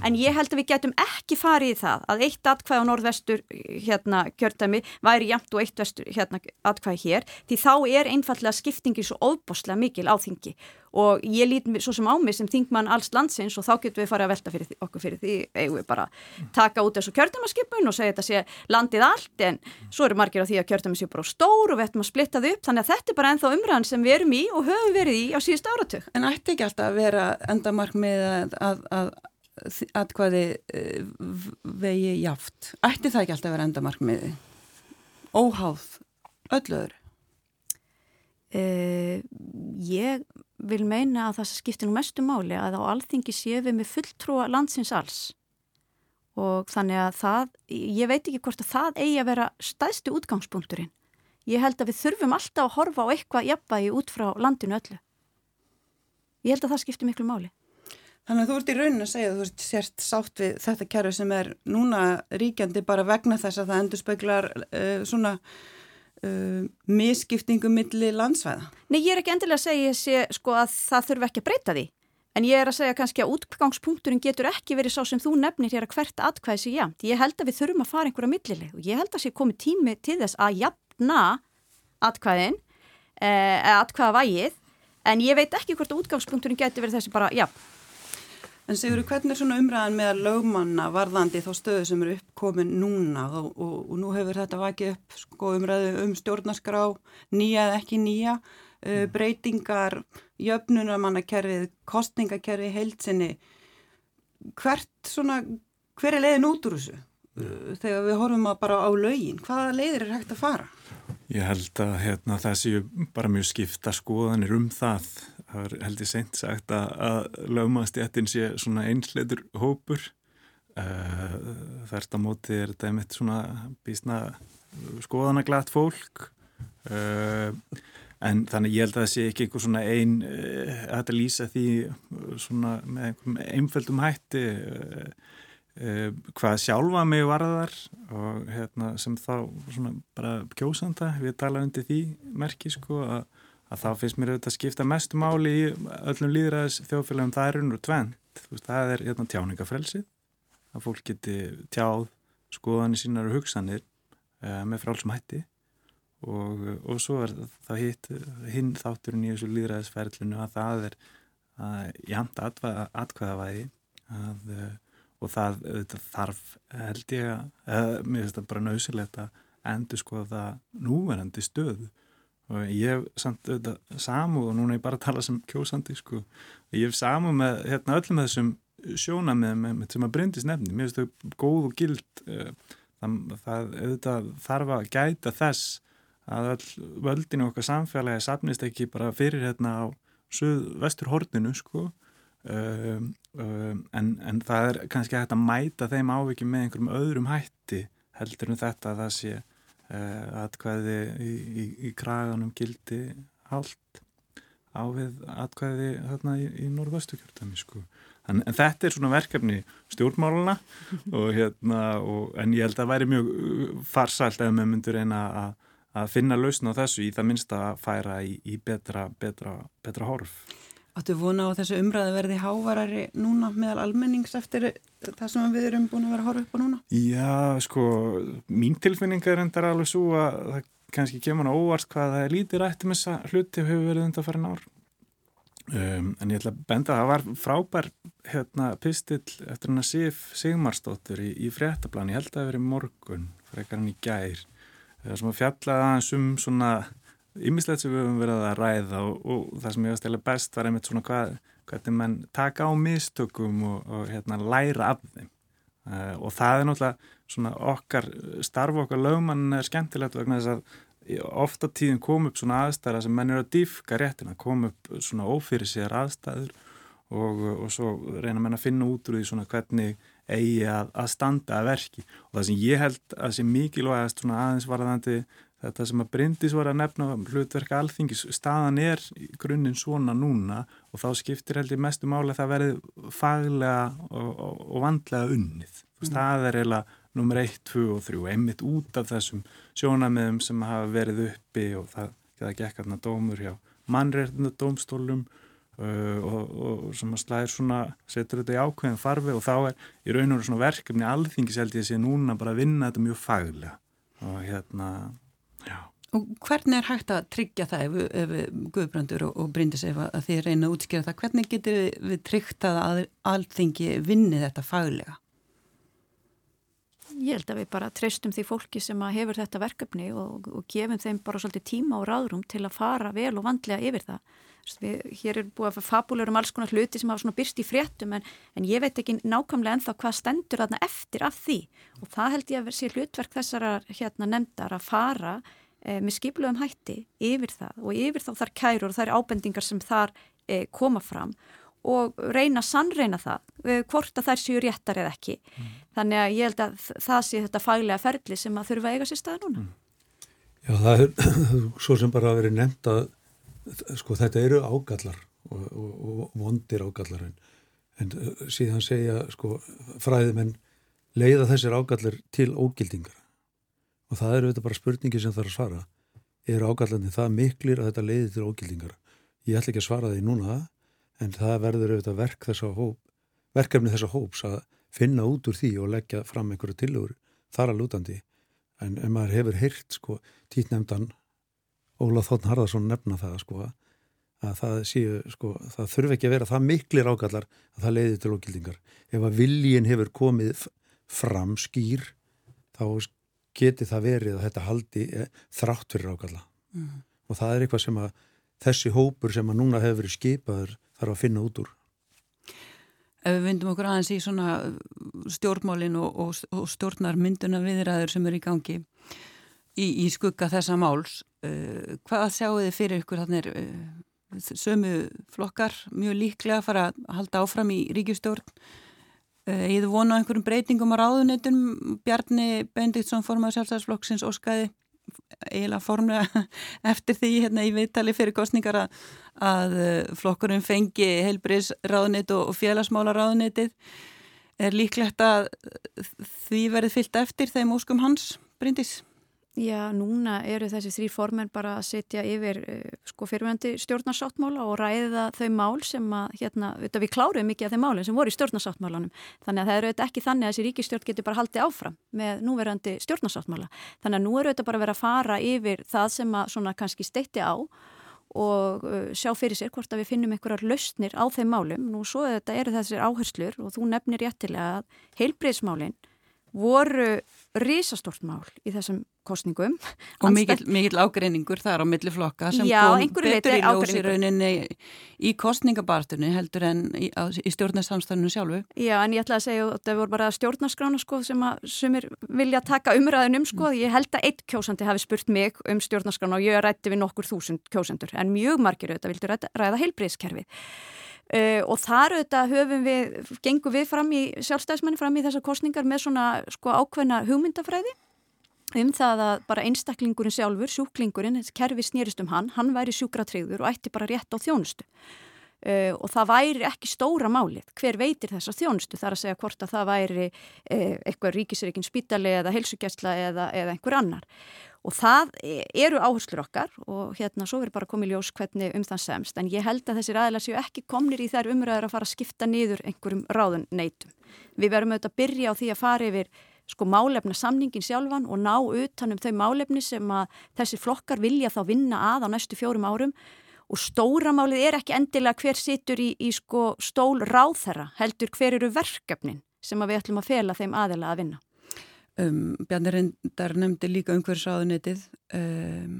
en ég held að við getum ekki farið í það að eitt atkvæð á norðvestur hérna kjörtami væri jafnt og eitt vestur hérna atkvæð hér, því þá er einfallega skiptingi svo óboslega mikil á þingi og ég lít svo sem á mig sem þingmann alls landsins og þá getum við farið að velta fyrir því, okkur fyrir því, eigum við bara taka út þessu kjörtumaskipun og segja þetta sé landið allt en svo eru margir á því að kjörtumi sé bara stór og við ættum að splitta þau upp þannig að þetta er bara ennþá umræðan sem við erum í og höfum verið í á síðust áratug. En ætti ekki alltaf að vera endamark með að, að, að, að hvaði eh, vegi jaft? Ætti það ekki alltaf að vera endamark með óháð öllu öðru? Uh, ég vil meina að það skiptir nú mestu máli að á alþingi séu við með fulltrúa landsins alls og þannig að það, ég veit ekki hvort að það eigi að vera stæðstu útgangspunkturinn. Ég held að við þurfum alltaf að horfa á eitthvað jafnvægi út frá landinu öllu. Ég held að það skiptir miklu máli. Þannig að þú ert í raunin að segja að þú ert sért sátt við þetta kæru sem er núna ríkjandi bara vegna þess að það endur speklar uh, svona uh, miskiptingu milli landsvæða? Nei, ég er ekki endilega að segja sé, sko, að það þurfi ekki að breyta því. En ég er að segja kannski að útgangspunkturinn getur ekki verið svo sem þú nefnir hér að hvert atkvæði sé jæmt. Ég held að við þurfum að fara einhverja millileg og ég held að sé komið tími til þess að jafna atkvæðin, eh, atkvæða vægið, en ég veit ekki hvort útgangspunkturinn getur verið þessi bara jafn. En segur þú hvernig er svona umræðan með lögmanna varðandi þá stöðu sem eru uppkomin núna og, og, og nú hefur þetta vakið upp sko, umræðu um stjórnarskrá, nýja eða ekki nýja, uh, breytingar, jöfnunarmannakerfið, kostningakerfið, heilsinni. Hvert svona, hver er leiðin út úr þessu uh, þegar við horfum bara á lögin? Hvaða leiðir er hægt að fara? Ég held að hérna, það séu bara mjög skipta skoðanir um það það er heldur seint sagt að, að lögmaðstjættin sé svona einsleitur hópur. Uh, þærst á móti er þetta einmitt svona bísna skoðanaglætt fólk. Uh, en þannig ég held að það sé ekki einhver svona einn uh, að lýsa því svona með einhverjum einföldum hætti hvað sjálfa mig varðar og hérna sem þá svona bara kjósanda við tala undir því merki sko að að þá finnst mér auðvitað að skipta mestu máli í öllum líðræðis þjóðfélagum það er unnur tvent, veist, það er hérna, tjáningafrelsið, að fólk geti tjáð skoðanir sínar og hugsanir uh, með frálsum hætti. Og, og svo er það hitt, hinn þátturinn í þessu líðræðisferlinu að það er jæmt atkvæðavæði að, uh, og það auðvitað, þarf held ég að, uh, mér finnst það bara nöðsilegt að endur skoða núverandi stöðu og ég hef samt auðvitað samúð og núna er ég bara að tala sem kjósandi sko. ég hef samúð með hérna, öllum þessum sjóna með, með, með sem að brindis nefni, mér finnst þau góð og gild eh, það, auðvitað þarf að gæta þess að öll völdinu okkar samfélagi sapnist ekki bara fyrir hérna á vestur horninu sko um, um, en, en það er kannski hægt að mæta þeim ávikið með einhverjum öðrum hætti heldur en þetta að það sé atkvæði í, í, í kraganum gildi allt á við atkvæði þarna í, í norðvastukjörðami sko. En, en þetta er svona verkefni stjórnmáluna og hérna og, en ég held að það væri mjög uh, farsælt ef maður myndur eina að, að finna lausn á þessu í það minnst að færa í betra, betra, betra horf. Áttu vona á þessu umræði verði hávarari núna meðal almennings eftir það sem við erum búin að vera að horfa upp á núna? Já, sko, mín tilfinning er endar alveg svo að það kannski kemur á óvart hvað það er lítið rætt um þessa hluti hefur verið undan farin ár. Um, en ég ætla að benda að það var frábær hérna, pistill eftir hann að Sif Sigmarsdóttur í, í fréttablan, ég held að það hefur verið morgun, frekar hann í gær, sem að fjalla aðeins um svona ymmislegt sem við höfum verið að ræða og, og það sem ég veist eða best var einmitt svona hvað, hvernig mann taka á mistökum og, og hérna, læra af þeim. Uh, og það er náttúrulega svona okkar starf okkar lögmann er skemmtilegt vegna þess að ofta tíðin kom upp svona aðstæðar sem menn eru að dýfka réttina, kom upp svona ófyrir sér aðstæður og, og svo reyna menn að finna út úr því svona hvernig eigi að, að standa að verki. Og það sem ég held að sé mikilvægast svona aðeins varðandi þetta sem að Bryndis var að nefna hlutverka alþingis, staðan er grunninn svona núna og þá skiptir held ég mestu máli að það verði faglega og, og, og vandlega unnið. Mm. Það er eiginlega nummer 1, 2 og 3 einmitt út af þessum sjónamiðum sem hafa verið uppi og það, það gekk aðna dómur hjá mannreitinu dómstólum uh, og, og sem að slæðir svona, setur þetta í ákveðin farfi og þá er í raun og svona verkefni alþingis held ég að sé núna bara að vinna þetta mjög faglega og hérna. Og hvernig er hægt að tryggja það ef, ef Guðbrandur og, og Bryndis ef að þið reyna að útskjára það, hvernig getur við, tryggt að allþingi vinni þetta faglega? Ég held að við bara treystum því fólki sem hefur þetta verkefni og, og gefum þeim bara svolítið tíma og ráðrum til að fara vel og vandlega yfir það. Við, hér er búið að fabulera um alls konar hluti sem hafa svona byrst í fréttum en, en ég veit ekki nákvæmlega ennþá hvað stendur þarna eftir af því og það held ég að sé hlutverk þessara hérna nefndar að fara e, með skipluðum hætti yfir það og yfir þá þar kærur og þar ábendingar sem þar e, koma fram og reyna sannreina það e, hvort að þær séu réttar eða ekki mm. þannig að ég held að það sé þetta faglega ferli sem að þurfa að eiga sér stað núna mm. Já það er svo sem bara að veri nefnt að sko þetta eru ágallar og, og, og vondir ágallar en, en síðan segja sko fræðimenn leiða þessir ágallar til ógildingar og það eru þetta bara spurningi sem er að svara. Er ágallarnir það miklir að þetta leiði til ógildingar? Ég ætla ekki að svara því núna en það verður auðvitað verk þessa hóp verkefni þessa hóps að finna út úr því og leggja fram einhverju tilur þar að lútandi. En ef maður hefur heyrt sko títnemndan Óla Þórn Harðarsson nefna það sko að það séu sko það þurfi ekki að vera það miklir ágallar að það leiði til ógildingar. Ef að viljin hefur komið fram skýr þá geti það verið að þetta haldi eh, þrátt fyrir ágalla mm. og það er eitthvað sem að þessi hópur sem að núna hefur verið skipaður þarf að finna út úr. Ef við vindum okkur aðeins í svona stjórnmálin og, og, og stjórnar mynduna viðræður sem eru í gangi í, í skugga þessa máls uh, hvað sjáu þið fyrir ykkur þannig uh, sömu flokkar mjög líklega að fara að halda áfram í ríkjustjórn uh, ég þú vona einhverjum breytingum á ráðunetum Bjarni Bendiktsson formadur sjálfstæðsflokksins óskaði eiginlega formlega eftir því hérna í viðtali fyrir kostningar að, að uh, flokkurinn fengi heilbriðs ráðunit og, og félagsmála ráðunitið er líklegt að því verið fyllt eftir þeim óskum hans, Bryndis? Já, núna eru þessi þrý formen bara að setja yfir uh, sko fyrirvændi stjórnarsáttmála og ræða þau mál sem að, hérna, við kláruðum mikið af þeim málum sem voru í stjórnarsáttmálanum. Þannig að það eru auðvitað ekki þannig að þessi ríkistjórn getur bara haldið áfram með núverandi stjórnarsáttmála. Þannig að nú eru auðvitað bara vera að fara yfir það sem að svona kannski steitti á og uh, sjá fyrir sér hvort að við finnum einhverjar lausnir á þeim málum. Nú svo þetta eru þessir áherslur og þú nefnir réttilega að heilbreyðsmálinn voru risastort mál í þessum kostningum. Og mikill, mikill ágreiningur þar á milli flokka sem Já, kom betur í ljósi rauninni í kostningabartunni heldur en í, í stjórnarsamstæðinu sjálfu. Já, en ég ætla að segja að það voru bara stjórnarskrána sko sem að sumir vilja taka umræðin um sko. Mm. Ég held að eitt kjósandi hafi spurt mig um stjórnarskrána og ég rætti við nokkur þúsund kjósendur en mjög margir auðvitað vildu ræða, ræða heilbreyðskerfið. Uh, og þar auðvitað höfum við, gengum við fram í sjálfstæðismenni fram í þessar kostningar með svona sko ákveðna hugmyndafræði um það að bara einstaklingurinn sjálfur, sjúklingurinn, kerfi snýrist um hann, hann væri sjúkratreyður og ætti bara rétt á þjónustu. Uh, og það væri ekki stóra málið, hver veitir þessa þjónustu þar að segja hvort að það væri uh, eitthvað ríkisreikin spítali eða helsugæsla eða, eða einhver annar og það eru áherslur okkar og hérna svo verður bara komið ljós hvernig um það semst en ég held að þessir aðeins séu ekki komnir í þær umræður að fara að skipta niður einhverjum ráðun neytum. Við verðum auðvitað að byrja á því að fara yfir sko málefna samningin sjálfan og ná utanum þau málefni sem að þessi flokkar vilja þá vinna að á næstu fjórum árum og stóramálið er ekki endilega hver situr í, í sko stól ráðherra heldur hver eru verkefnin sem að við ætlum að fela þeim aðila að vinna. Um, Bjarni Rindar nefndi líka umhverfisráðunitið um,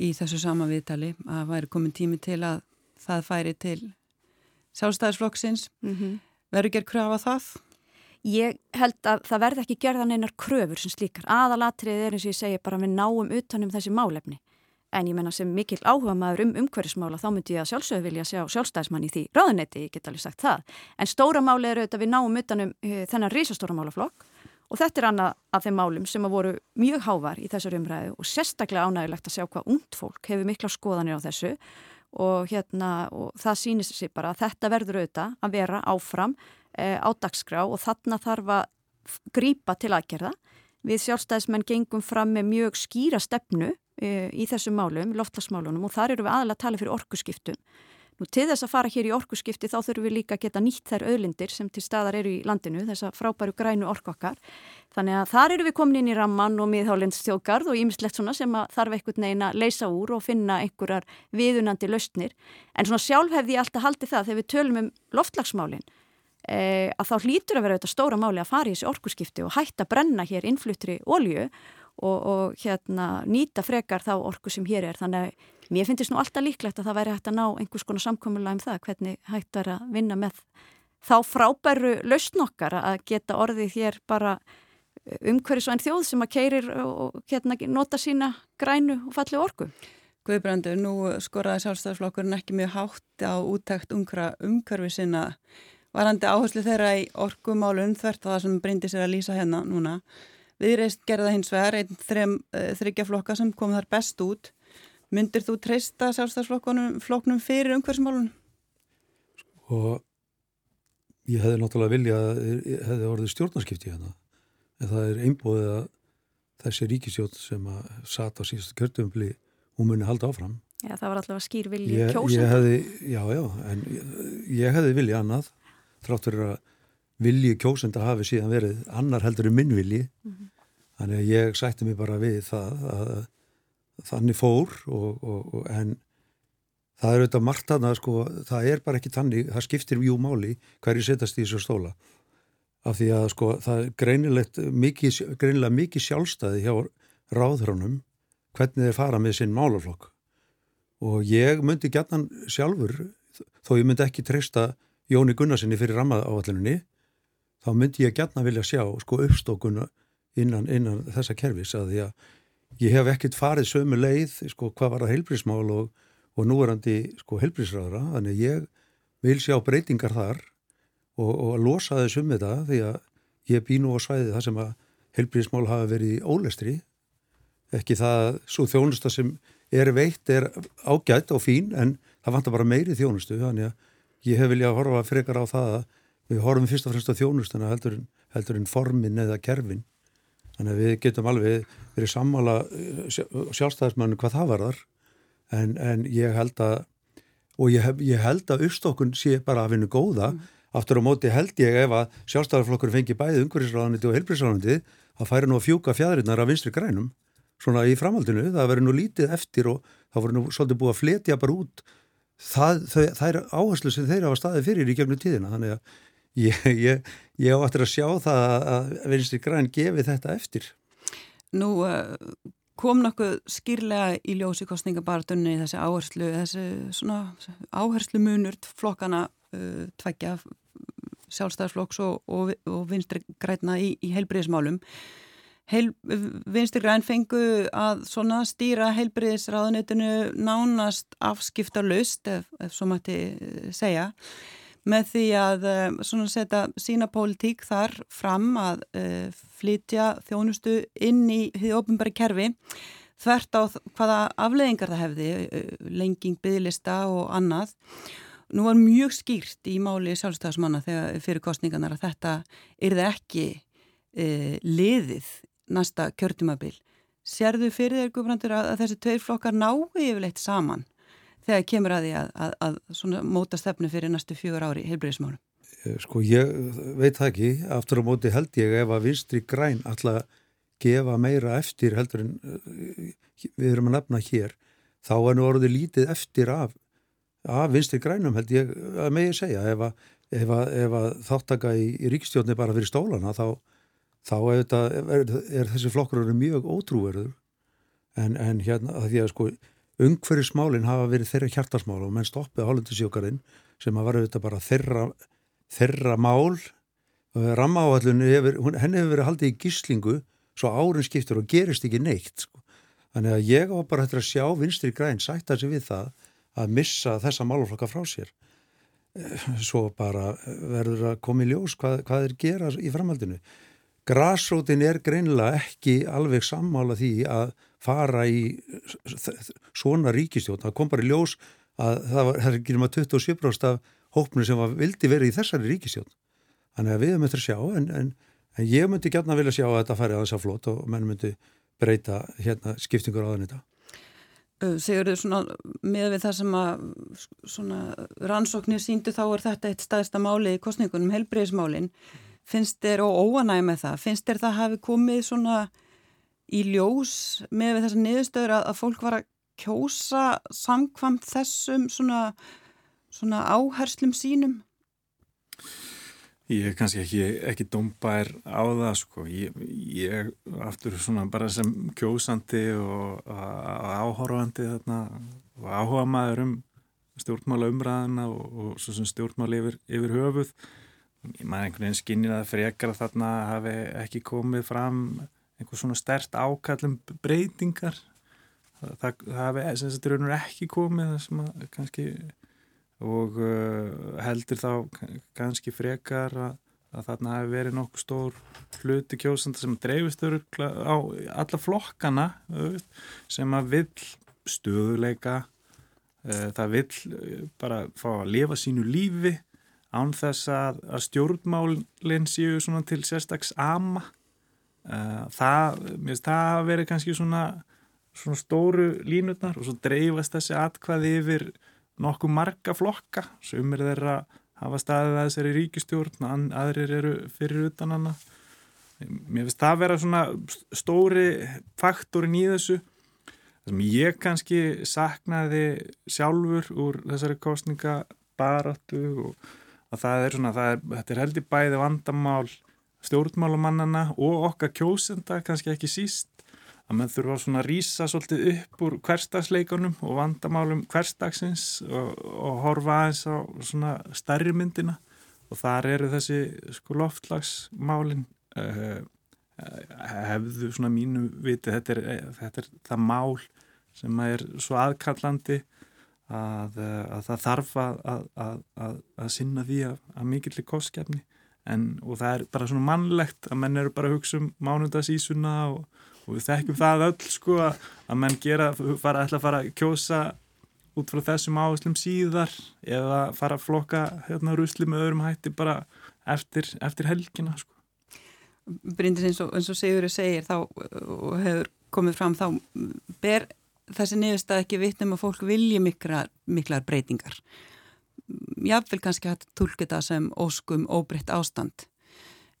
í þessu sama viðtali að væri komin tími til að það færi til sjálfstæðisflokksins. Mm -hmm. Verður gerð kröfa það? Ég held að það verði ekki gerðan einar kröfur sem slíkar. Aðalatrið er eins og ég segi bara við náum utanum þessi málefni. En ég menna sem mikil áhuga maður um umhverfismála þá myndi ég að sjálfsögðu vilja sjá sjálfstæðismann í því ráðunetti, ég get alveg sagt það. En stóra máli er auðvitað við náum utanum uh, þennan risastóra málaflokk Og þetta er annað af þeim málum sem að voru mjög hávar í þessar umræðu og sérstaklega ánægilegt að sjá hvað ungt fólk hefur mikla skoðanir á þessu og, hérna, og það sýnist sér bara að þetta verður auðvitað að vera áfram á dagskrá og þarna þarf að grýpa til aðgerða. Við sjálfstæðismenn gengum fram með mjög skýra stefnu e, í þessum málum, loftlasmálunum og þar eru við aðalega að tala fyrir orkuskiptum Nú til þess að fara hér í orkuskipti þá þurfum við líka að geta nýtt þær öðlindir sem til staðar eru í landinu, þessa frábæru grænu orkokkar. Þannig að þar eru við komin inn í ramman og miðhálindstjóðgarð og ímislegt svona sem að þarf einhvern veginn að leysa úr og finna einhverjar viðunandi lausnir. En svona sjálf hefði ég alltaf haldið það þegar við tölum um loftlagsmálinn eh, að þá hlýtur að vera þetta stóra máli að fara í þessi orkuskipti og hætta brenna hér innfluttri olju og, og hérna, nýta frekar þá orku sem hér er. Þannig að Mér finnst nú alltaf líklegt að það væri hægt að ná einhvers konar samkominlega um það hvernig hægt er að vinna með þá frábæru lausnokkar að geta orðið hér bara eh, umhverjus og einn þjóð sem að keirir og hérna, nota sína grænu og falli orku. Guðbrandur, nú skoraði sjálfstæðarflokkurinn ekki mjög hátt á úttækt umhverfi sinna varandi áherslu þeirra í orkumálun þvert það sem brindi sér að lýsa hérna núna. Viðreist gerða hins vegar einn eh, þryggja flokka sem kom þar best út Myndir þú treysta sjálfstæðsflokknum fyrir umhverfsmálunum? Sko, ég hefði náttúrulega vilja að hefði orðið stjórnarskipti hérna. En það er einbóðið að þessi ríkisjótt sem að sata á síðastu kjörtumfli, hún muni halda áfram. Já, það var alltaf skýr vilji kjósum. Hefði, já, já, en ég, ég hefði vilja annað, þráttur að vilji kjósenda hafi síðan verið annar heldur en minn vilji. Mm -hmm. Þannig að ég sætti mig bara við það að þannig fór og, og, og, en það er auðvitað margt að það sko, það er bara ekki þannig, það skiptir mjög máli hverju setast í þessu stóla af því að sko það er greinilegt mikið, greinilega mikið sjálfstæði hjá ráðhránum hvernig þeir fara með sinn málaflokk og ég myndi gætnan sjálfur þó ég myndi ekki treysta Jóni Gunnarsinni fyrir rammaáallinunni þá myndi ég gætnan vilja sjá sko uppstókuna innan, innan þessa kervis að því að ég hef ekkert farið sömu leið sko hvað var það heilbrísmál og, og núverandi sko heilbrísraðara þannig ég vil sjá breytingar þar og, og losa þessum með það því að ég bý nú á svæði það sem að heilbrísmál hafa verið í ólestri. Ekki það svo þjónusta sem er veitt er ágætt og fín en það vantar bara meiri þjónustu. Þannig að ég hef viljað horfa frekar á það að við horfum fyrst og fremst á þjónustuna heldur heldur en formin eða kerfin. Þannig að við getum alveg verið sammála eh, sjálfstæðismannu hvað það varðar. En, en ég held að og ég, hef, ég held að uppstokkun sé bara að vinna góða. Mm. aftur á móti held ég ef að sjálfstæðarflokkur fengi bæði umhverfisráðaniti og helbriðsráðaniti að færi nú að fjúka fjæðurinnar af vinstri grænum svona í framhaldinu, það verður nú lítið eftir og það voru nú svolítið búið að fletja bara út það, það, það er áherslu sem þeir hafa staðið fyrir í gegnum tíðina þannig að ég, ég, ég áttur að sjá það að Vinstri Græn gefi þetta eftir. Nú uh, kom nokkuð skýrlega í ljósi kostningabartunni þessi áherslu, þessi svona áherslu munur flokkana uh, tvækja sjálfstæðarflokks og, og, og Vinstri Græna í, í heilbriðismálum. Vinstri Græn fengu að stýra heilbriðisráðunitinu nánast afskipta lust ef, ef svo mætti segja með því að eh, svona setja sína pólitík þar fram að uh, flytja þjónustu inn í því ofinbæri kerfi þvert á hvaða afleðingar það hefði, lenging, bygglista og annað. Nú var mjög skýrt í máli sjálfstæðismanna þegar fyrir kostningarnar að þetta yrði ekki uh, liðið næsta kjörtumabil Serðu fyrir þér Guðbrandur að, að þessi tveir flokkar nái yfirleitt saman þegar kemur að því að, að, að móta stefnu fyrir næstu fjögur ári heilbreyðismálum? Eh, sko ég veit það ekki, aftur á móti held ég ef að vinstri græn alltaf gefa meira eftir heldur en uh, við erum að nefna hér, þá er nú orðið lítið eftir af, af vinstri grænum held ég að megi segja. Ef að, ef ef þáttaka í, í ríkistjóðni bara fyrir stólana þá þá er, er, er þessi flokkur mjög ótrúverður. En, en hérna að því að sko umhverjusmálinn hafa verið þeirra hjartasmál og menn stoppið hálfundisjókarinn sem að vera bara þeirra, þeirra mál. Rammaáallun, henni hefur verið haldið í gíslingu svo árin skiptur og gerist ekki neitt sko. þannig að ég var bara hættir að sjá vinstri græn sætta sig við það að missa þessa málflokka frá sér. Eh, svo bara verður að koma í ljós hvað, hvað er gera í framhaldinu Grasrótin er greinilega ekki alveg sammála því að fara í svona ríkistjón. Það kom bara í ljós að það er ekki nema 27% af hópnu sem var vildi verið í þessari ríkistjón. Þannig að við möttum að sjá, en, en, en ég myndi gætna vilja sjá að þetta færi að þess að flót og menn myndi breyta hérna skiptingur á þann þetta. Segur þau svona með við það sem að svona rannsóknir síndu þá er þetta eitt staðista máli í kostningunum, helbreyðismálinn finnst þér og óanæg með það, finnst þér það hafi komið svona í ljós með þessar niðurstöður að, að fólk var að kjósa samkvamt þessum svona, svona áherslum sínum? Ég er kannski ekki, ekki dómbær á það sko, ég, ég aftur svona bara sem kjósandi og áhorfandi þarna og áhuga maður um stjórnmála umræðina og, og stjórnmála yfir, yfir höfuð maður einhvern veginn skinnir að frekar að þarna hafi ekki komið fram einhver svona stert ákallum breytingar. Það, það hafi sem þetta raunur ekki komið það að kannski og uh, heldur þá kannski frekar að, að þarna hafi verið nokkuð stór hluti kjósanda sem dreifist á alla flokkana sem að vill stöðuleika uh, það vill uh, bara fá að lifa sínu lífi án þess að, að stjórnmálinn séu svona til sérstaks ama. Uh, það, mér finnst það að vera kannski svona, svona stóru línutnar og svo dreifast þessi atkvaði yfir nokkuð marga flokka. Sem er þeirra hafa staðið að þessari ríkistjórn aðrir eru fyrir utan hana. Mér finnst það að vera svona stóri faktorin í þessu. Sem ég kannski saknaði sjálfur úr þessari kostningabaratu og að það er svona, það er, þetta er heldur bæði vandamál stjórnmálamannana og okkar kjósenda, kannski ekki síst, að maður þurfa svona að rýsa svolítið upp úr hverstagsleikunum og vandamálum hverstagsins og, og horfa aðeins á svona stærri myndina. Og þar eru þessi sko loftlagsmálin uh, hefðu svona mínu viti, þetta er, þetta er það mál sem er svo aðkallandi að, eh, að það þarf að, að, að sinna því að mikillir kostgefni og það er bara svona mannlegt að menn eru bara að hugsa um mánundasísuna og, og við þekkjum það öll sko að menn gera, fara, ætla að fara að kjósa út frá þessum áherslum síðar eða fara að flokka hérna rusli með öðrum hætti bara eftir, eftir helgina sko. Bryndis eins og, og Sigurður segir þá og hefur komið fram þá ber þessi niðurstað ekki vitnum að fólk vilji miklar, miklar breytingar. Jáfnvel kannski hægt tólkið það sem óskum óbreytt ástand.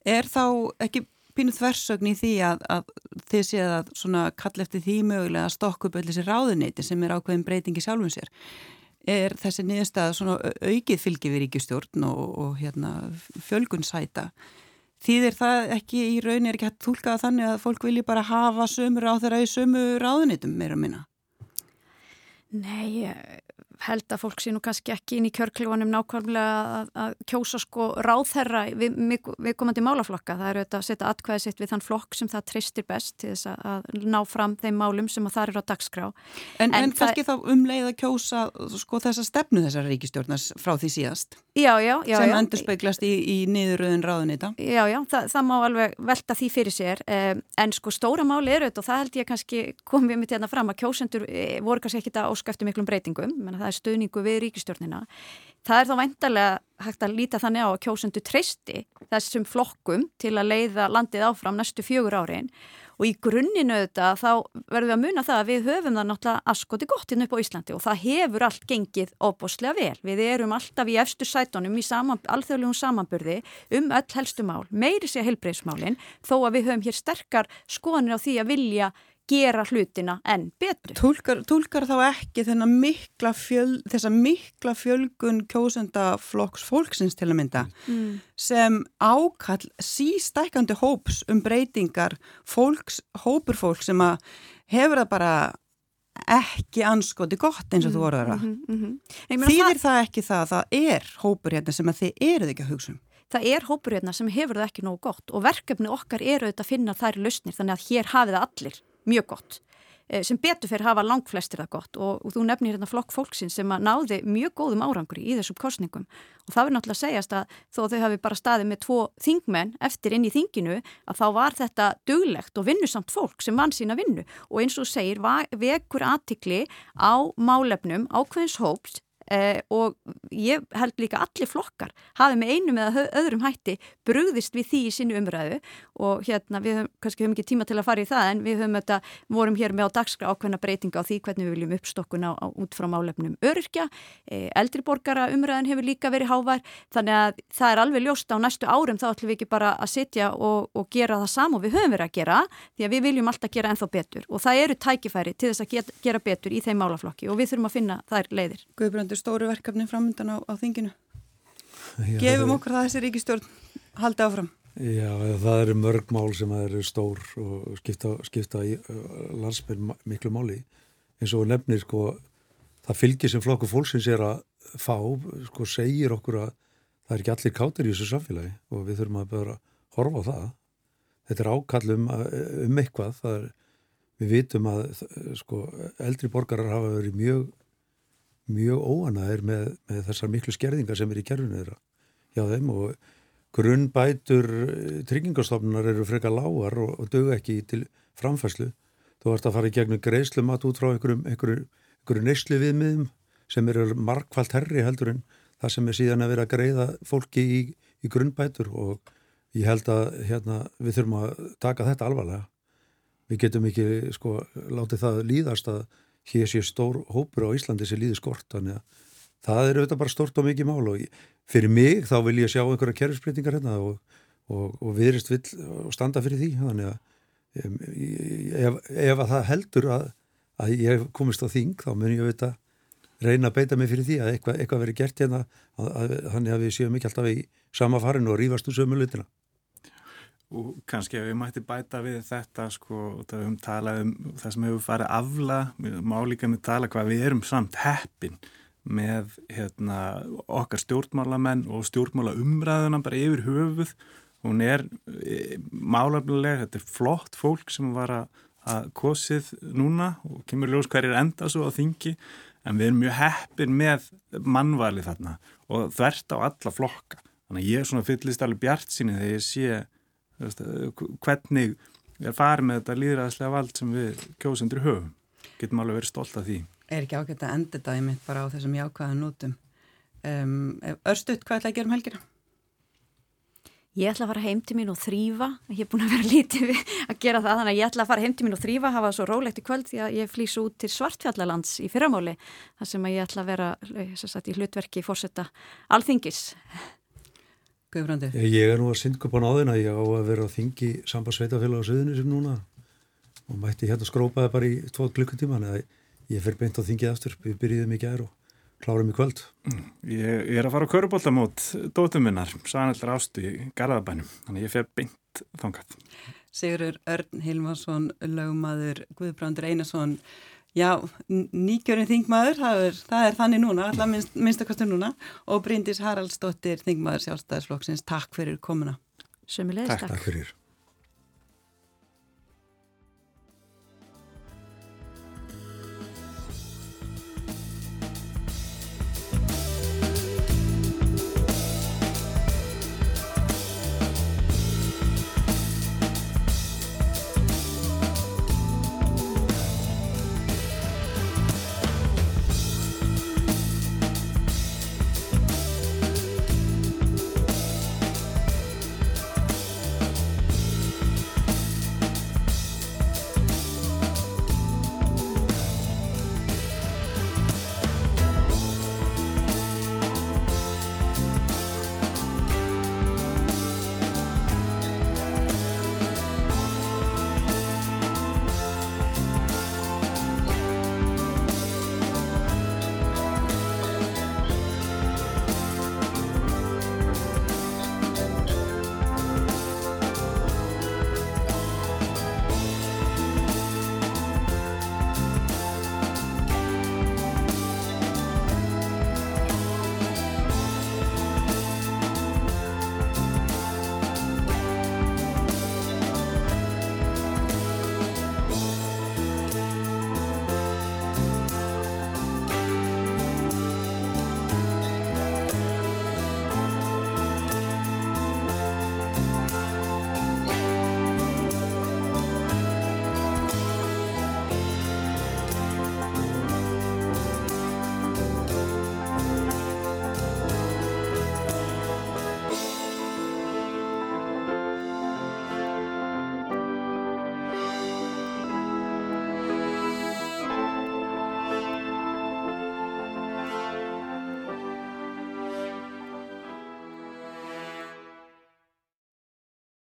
Er þá ekki pínuð þversögn í því að, að þið séð að svona kall eftir því mögulega að stokku upp öll þessi ráðuniti sem er ákveðin breytingi sjálfum sér. Er þessi niðurstað svona aukið fylgi við ríkistjórn og, og hérna, fjölgun sæta Þýðir það ekki í raun er ekki hægt tólkað þannig að fólk vilji bara hafa sömur á þeirra í sömu ráðunitum meira minna? Nei, held að fólk sé nú kannski ekki inn í kjörklugunum nákvæmlega að, að kjósa sko ráðherra við, við komandi málaflokka. Það eru þetta að setja atkvæði sitt við þann flokk sem það tristir best til þess að ná fram þeim málum sem það eru á dagskrá. En, en, en kannski þá umleið að kjósa sko þessa stefnu þessar ríkistjórnars frá því síðast? Já, já. já sem endur speiklast í, í niðuröðun ráðunita? Já, já, það, það má alveg velta því fyrir sér. En sko stóra máli eru þetta og það held ég kannski komið mitt hérna fram að kjósendur eh, voru kannski ekki þetta óskæftu miklum breytingum. Er stöðningu við ríkistjórnina. Það er þá væntalega hægt að líta þannig á að kjósendu treysti þessum flokkum til að leiða landið áfram næstu fjögur árin og í grunninu auðvitað þá verðum við að muna það að við höfum það náttúrulega askoti gott inn hérna upp á Íslandi og það hefur allt gengið óbúslega vel. Við erum alltaf í efstu sætonum í saman, alþjóðlegum samanburði um öll helstu mál, meiri sé helbreyðsmálinn þó að við höfum hér sterkar skoðanir á því að vilja gera hlutina enn betri. Tólkar, tólkar þá ekki mikla fjöl, þessa mikla fjölgun kjósendaflokks fólksins til að mynda mm. sem ákall sístækandi hóps um breytingar fólks, hópur fólk sem að hefur það bara ekki anskoti gott eins og mm. þú voruð að mm -hmm. þýðir það... það ekki það það er hópur hérna sem að þið eruð ekki að hugsa um það er hópur hérna sem hefur það ekki nógu gott og verkefni okkar eru auðvitað að finna þær lausnir þannig að hér hafið það allir mjög gott eh, sem betur fyrir hafa langflestir það gott. Og, og þú nefnir hérna flokk fólksins sem að náði mjög góðum árangri í þessum kostningum og það er náttúrulega að segjast að þó þau hafi bara staðið með tvo þingmenn eftir inn í þinginu að þá var þetta duglegt og vinnusamt fólk sem vann sína vinnu. Og eins og segir vekur aðtikli á málefnum ákveðins hóps Eh, og ég held líka allir flokkar hafi með einum eða öðrum hætti brugðist við því í sínu umræðu. Og hérna við höfum, kannski höfum ekki tíma til að fara í það en við höfum þetta, vorum hér með á dagskrá ákveðna breytinga á því hvernig við viljum uppstokkuna á, á, út frá málefnum öryrkja. Eh, eldriborgara umræðin hefur líka verið hávær þannig að það er alveg ljóst á næstu árum þá ætlum við ekki bara að sitja og, og gera það sam og við höfum verið að gera því að við viljum alltaf gera ennþá betur. Og það eru tækifæri til þess að gera, betur í þeim málaflokki og við þurfum að finna þær leiðir Guðbrandur stendur stóru verkefni framöndan á, á þinginu. Já, Gefum okkur það þessi ríkistjórn haldi áfram. Já, það eru mörg mál sem eru stór og skipta, skipta í landsmenn miklu máli. En svo nefnir sko, það fylgir sem flokku fólksins er að fá, sko, segir okkur að það er ekki allir kátir í þessu samfélagi og við þurfum að að horfa á það. Þetta er ákallum um eitthvað, er, við vitum að sko, eldri borgarar hafa verið mjög mjög óanæðir með, með þessar miklu skerðingar sem er í kerfinu þeirra hjá þeim og grunnbætur eh, tryggingastofnunar eru freka lágar og, og dög ekki til framfæslu. Þú vart að fara í gegnum greiðslumat út frá einhverjum, einhverjum, einhverjum neyslu viðmiðum sem eru markvallt herri heldur en það sem er síðan að vera að greiða fólki í, í grunnbætur og ég held að hérna, við þurfum að taka þetta alvarlega. Við getum ekki sko látið það líðast að hér sé stór hópur á Íslandi sem líður skort þannig að það er auðvitað bara stort og mikið mál og fyrir mig þá vil ég sjá einhverja kerfsbreytingar hérna og, og, og viðrist vil standa fyrir því þannig að ef, ef að það heldur að, að ég komist á þing þá mun ég auðvitað reyna að beita mig fyrir því að eitthvað, eitthvað veri gert hérna þannig að við séum ekki alltaf í sama farin og rífast úr sömu lutina og kannski ef við mætti bæta við þetta sko, það við höfum talað um það sem hefur farið afla, má líka með tala hvað við erum samt heppin með hérna, okkar stjórnmálamenn og stjórnmála umræðuna bara yfir höfuð. Hún er e, málafnilega, þetta er flott fólk sem var að kosið núna og kemur ljós hverjir enda svo á þingi en við erum mjög heppin með mannvali þarna og þvert á alla flokka. Þannig að ég er svona fyllist alveg bjart síni þegar ég sé hvernig er farið með þetta líðræðslega vald sem við kjósendur höfum. Getum alveg verið stolt af því. Er ekki ágætt að enda þetta í mitt bara á þessum jákvæða nútum. Um, Örstuðt, hvað ætlaði að gera um helgina? Ég ætla að fara heim til mín og þrýfa. Ég er búin að vera lítið að gera það, þannig að ég ætla að fara heim til mín og þrýfa, hafa svo rólegt í kvöld því að ég flýs út til Svartfjallalands í fyrramáli, þar sem að ég ætla að vera sagt, í hlutverki fórsetta alþingis. Guðbrandi? Ég er nú að synda upp á náðina, ég á að vera á þingi sambandsveitafélag á söðunni sem núna og mætti hérna skrópaði bara í tvo klukkutíma, en ég fer beint á þingið aftur, við byrjuðum í gæru og klárum í kvöld. Ég, ég er að fara á körubóltamót dótum minnar, sannallar ástu í Garðabænum, þannig ég fer beint þangað. Sigurur Örn Hilmarsson, lögumadur Guðbrandur Einarsson, Já, nýkjörinn þingmaður, það er, það er þannig núna, alltaf minnst, minnstakastur núna og Bryndis Haraldsdóttir, þingmaður sjálfstæðisflokksins, takk fyrir komuna. Sömulegist, takk. Takk fyrir.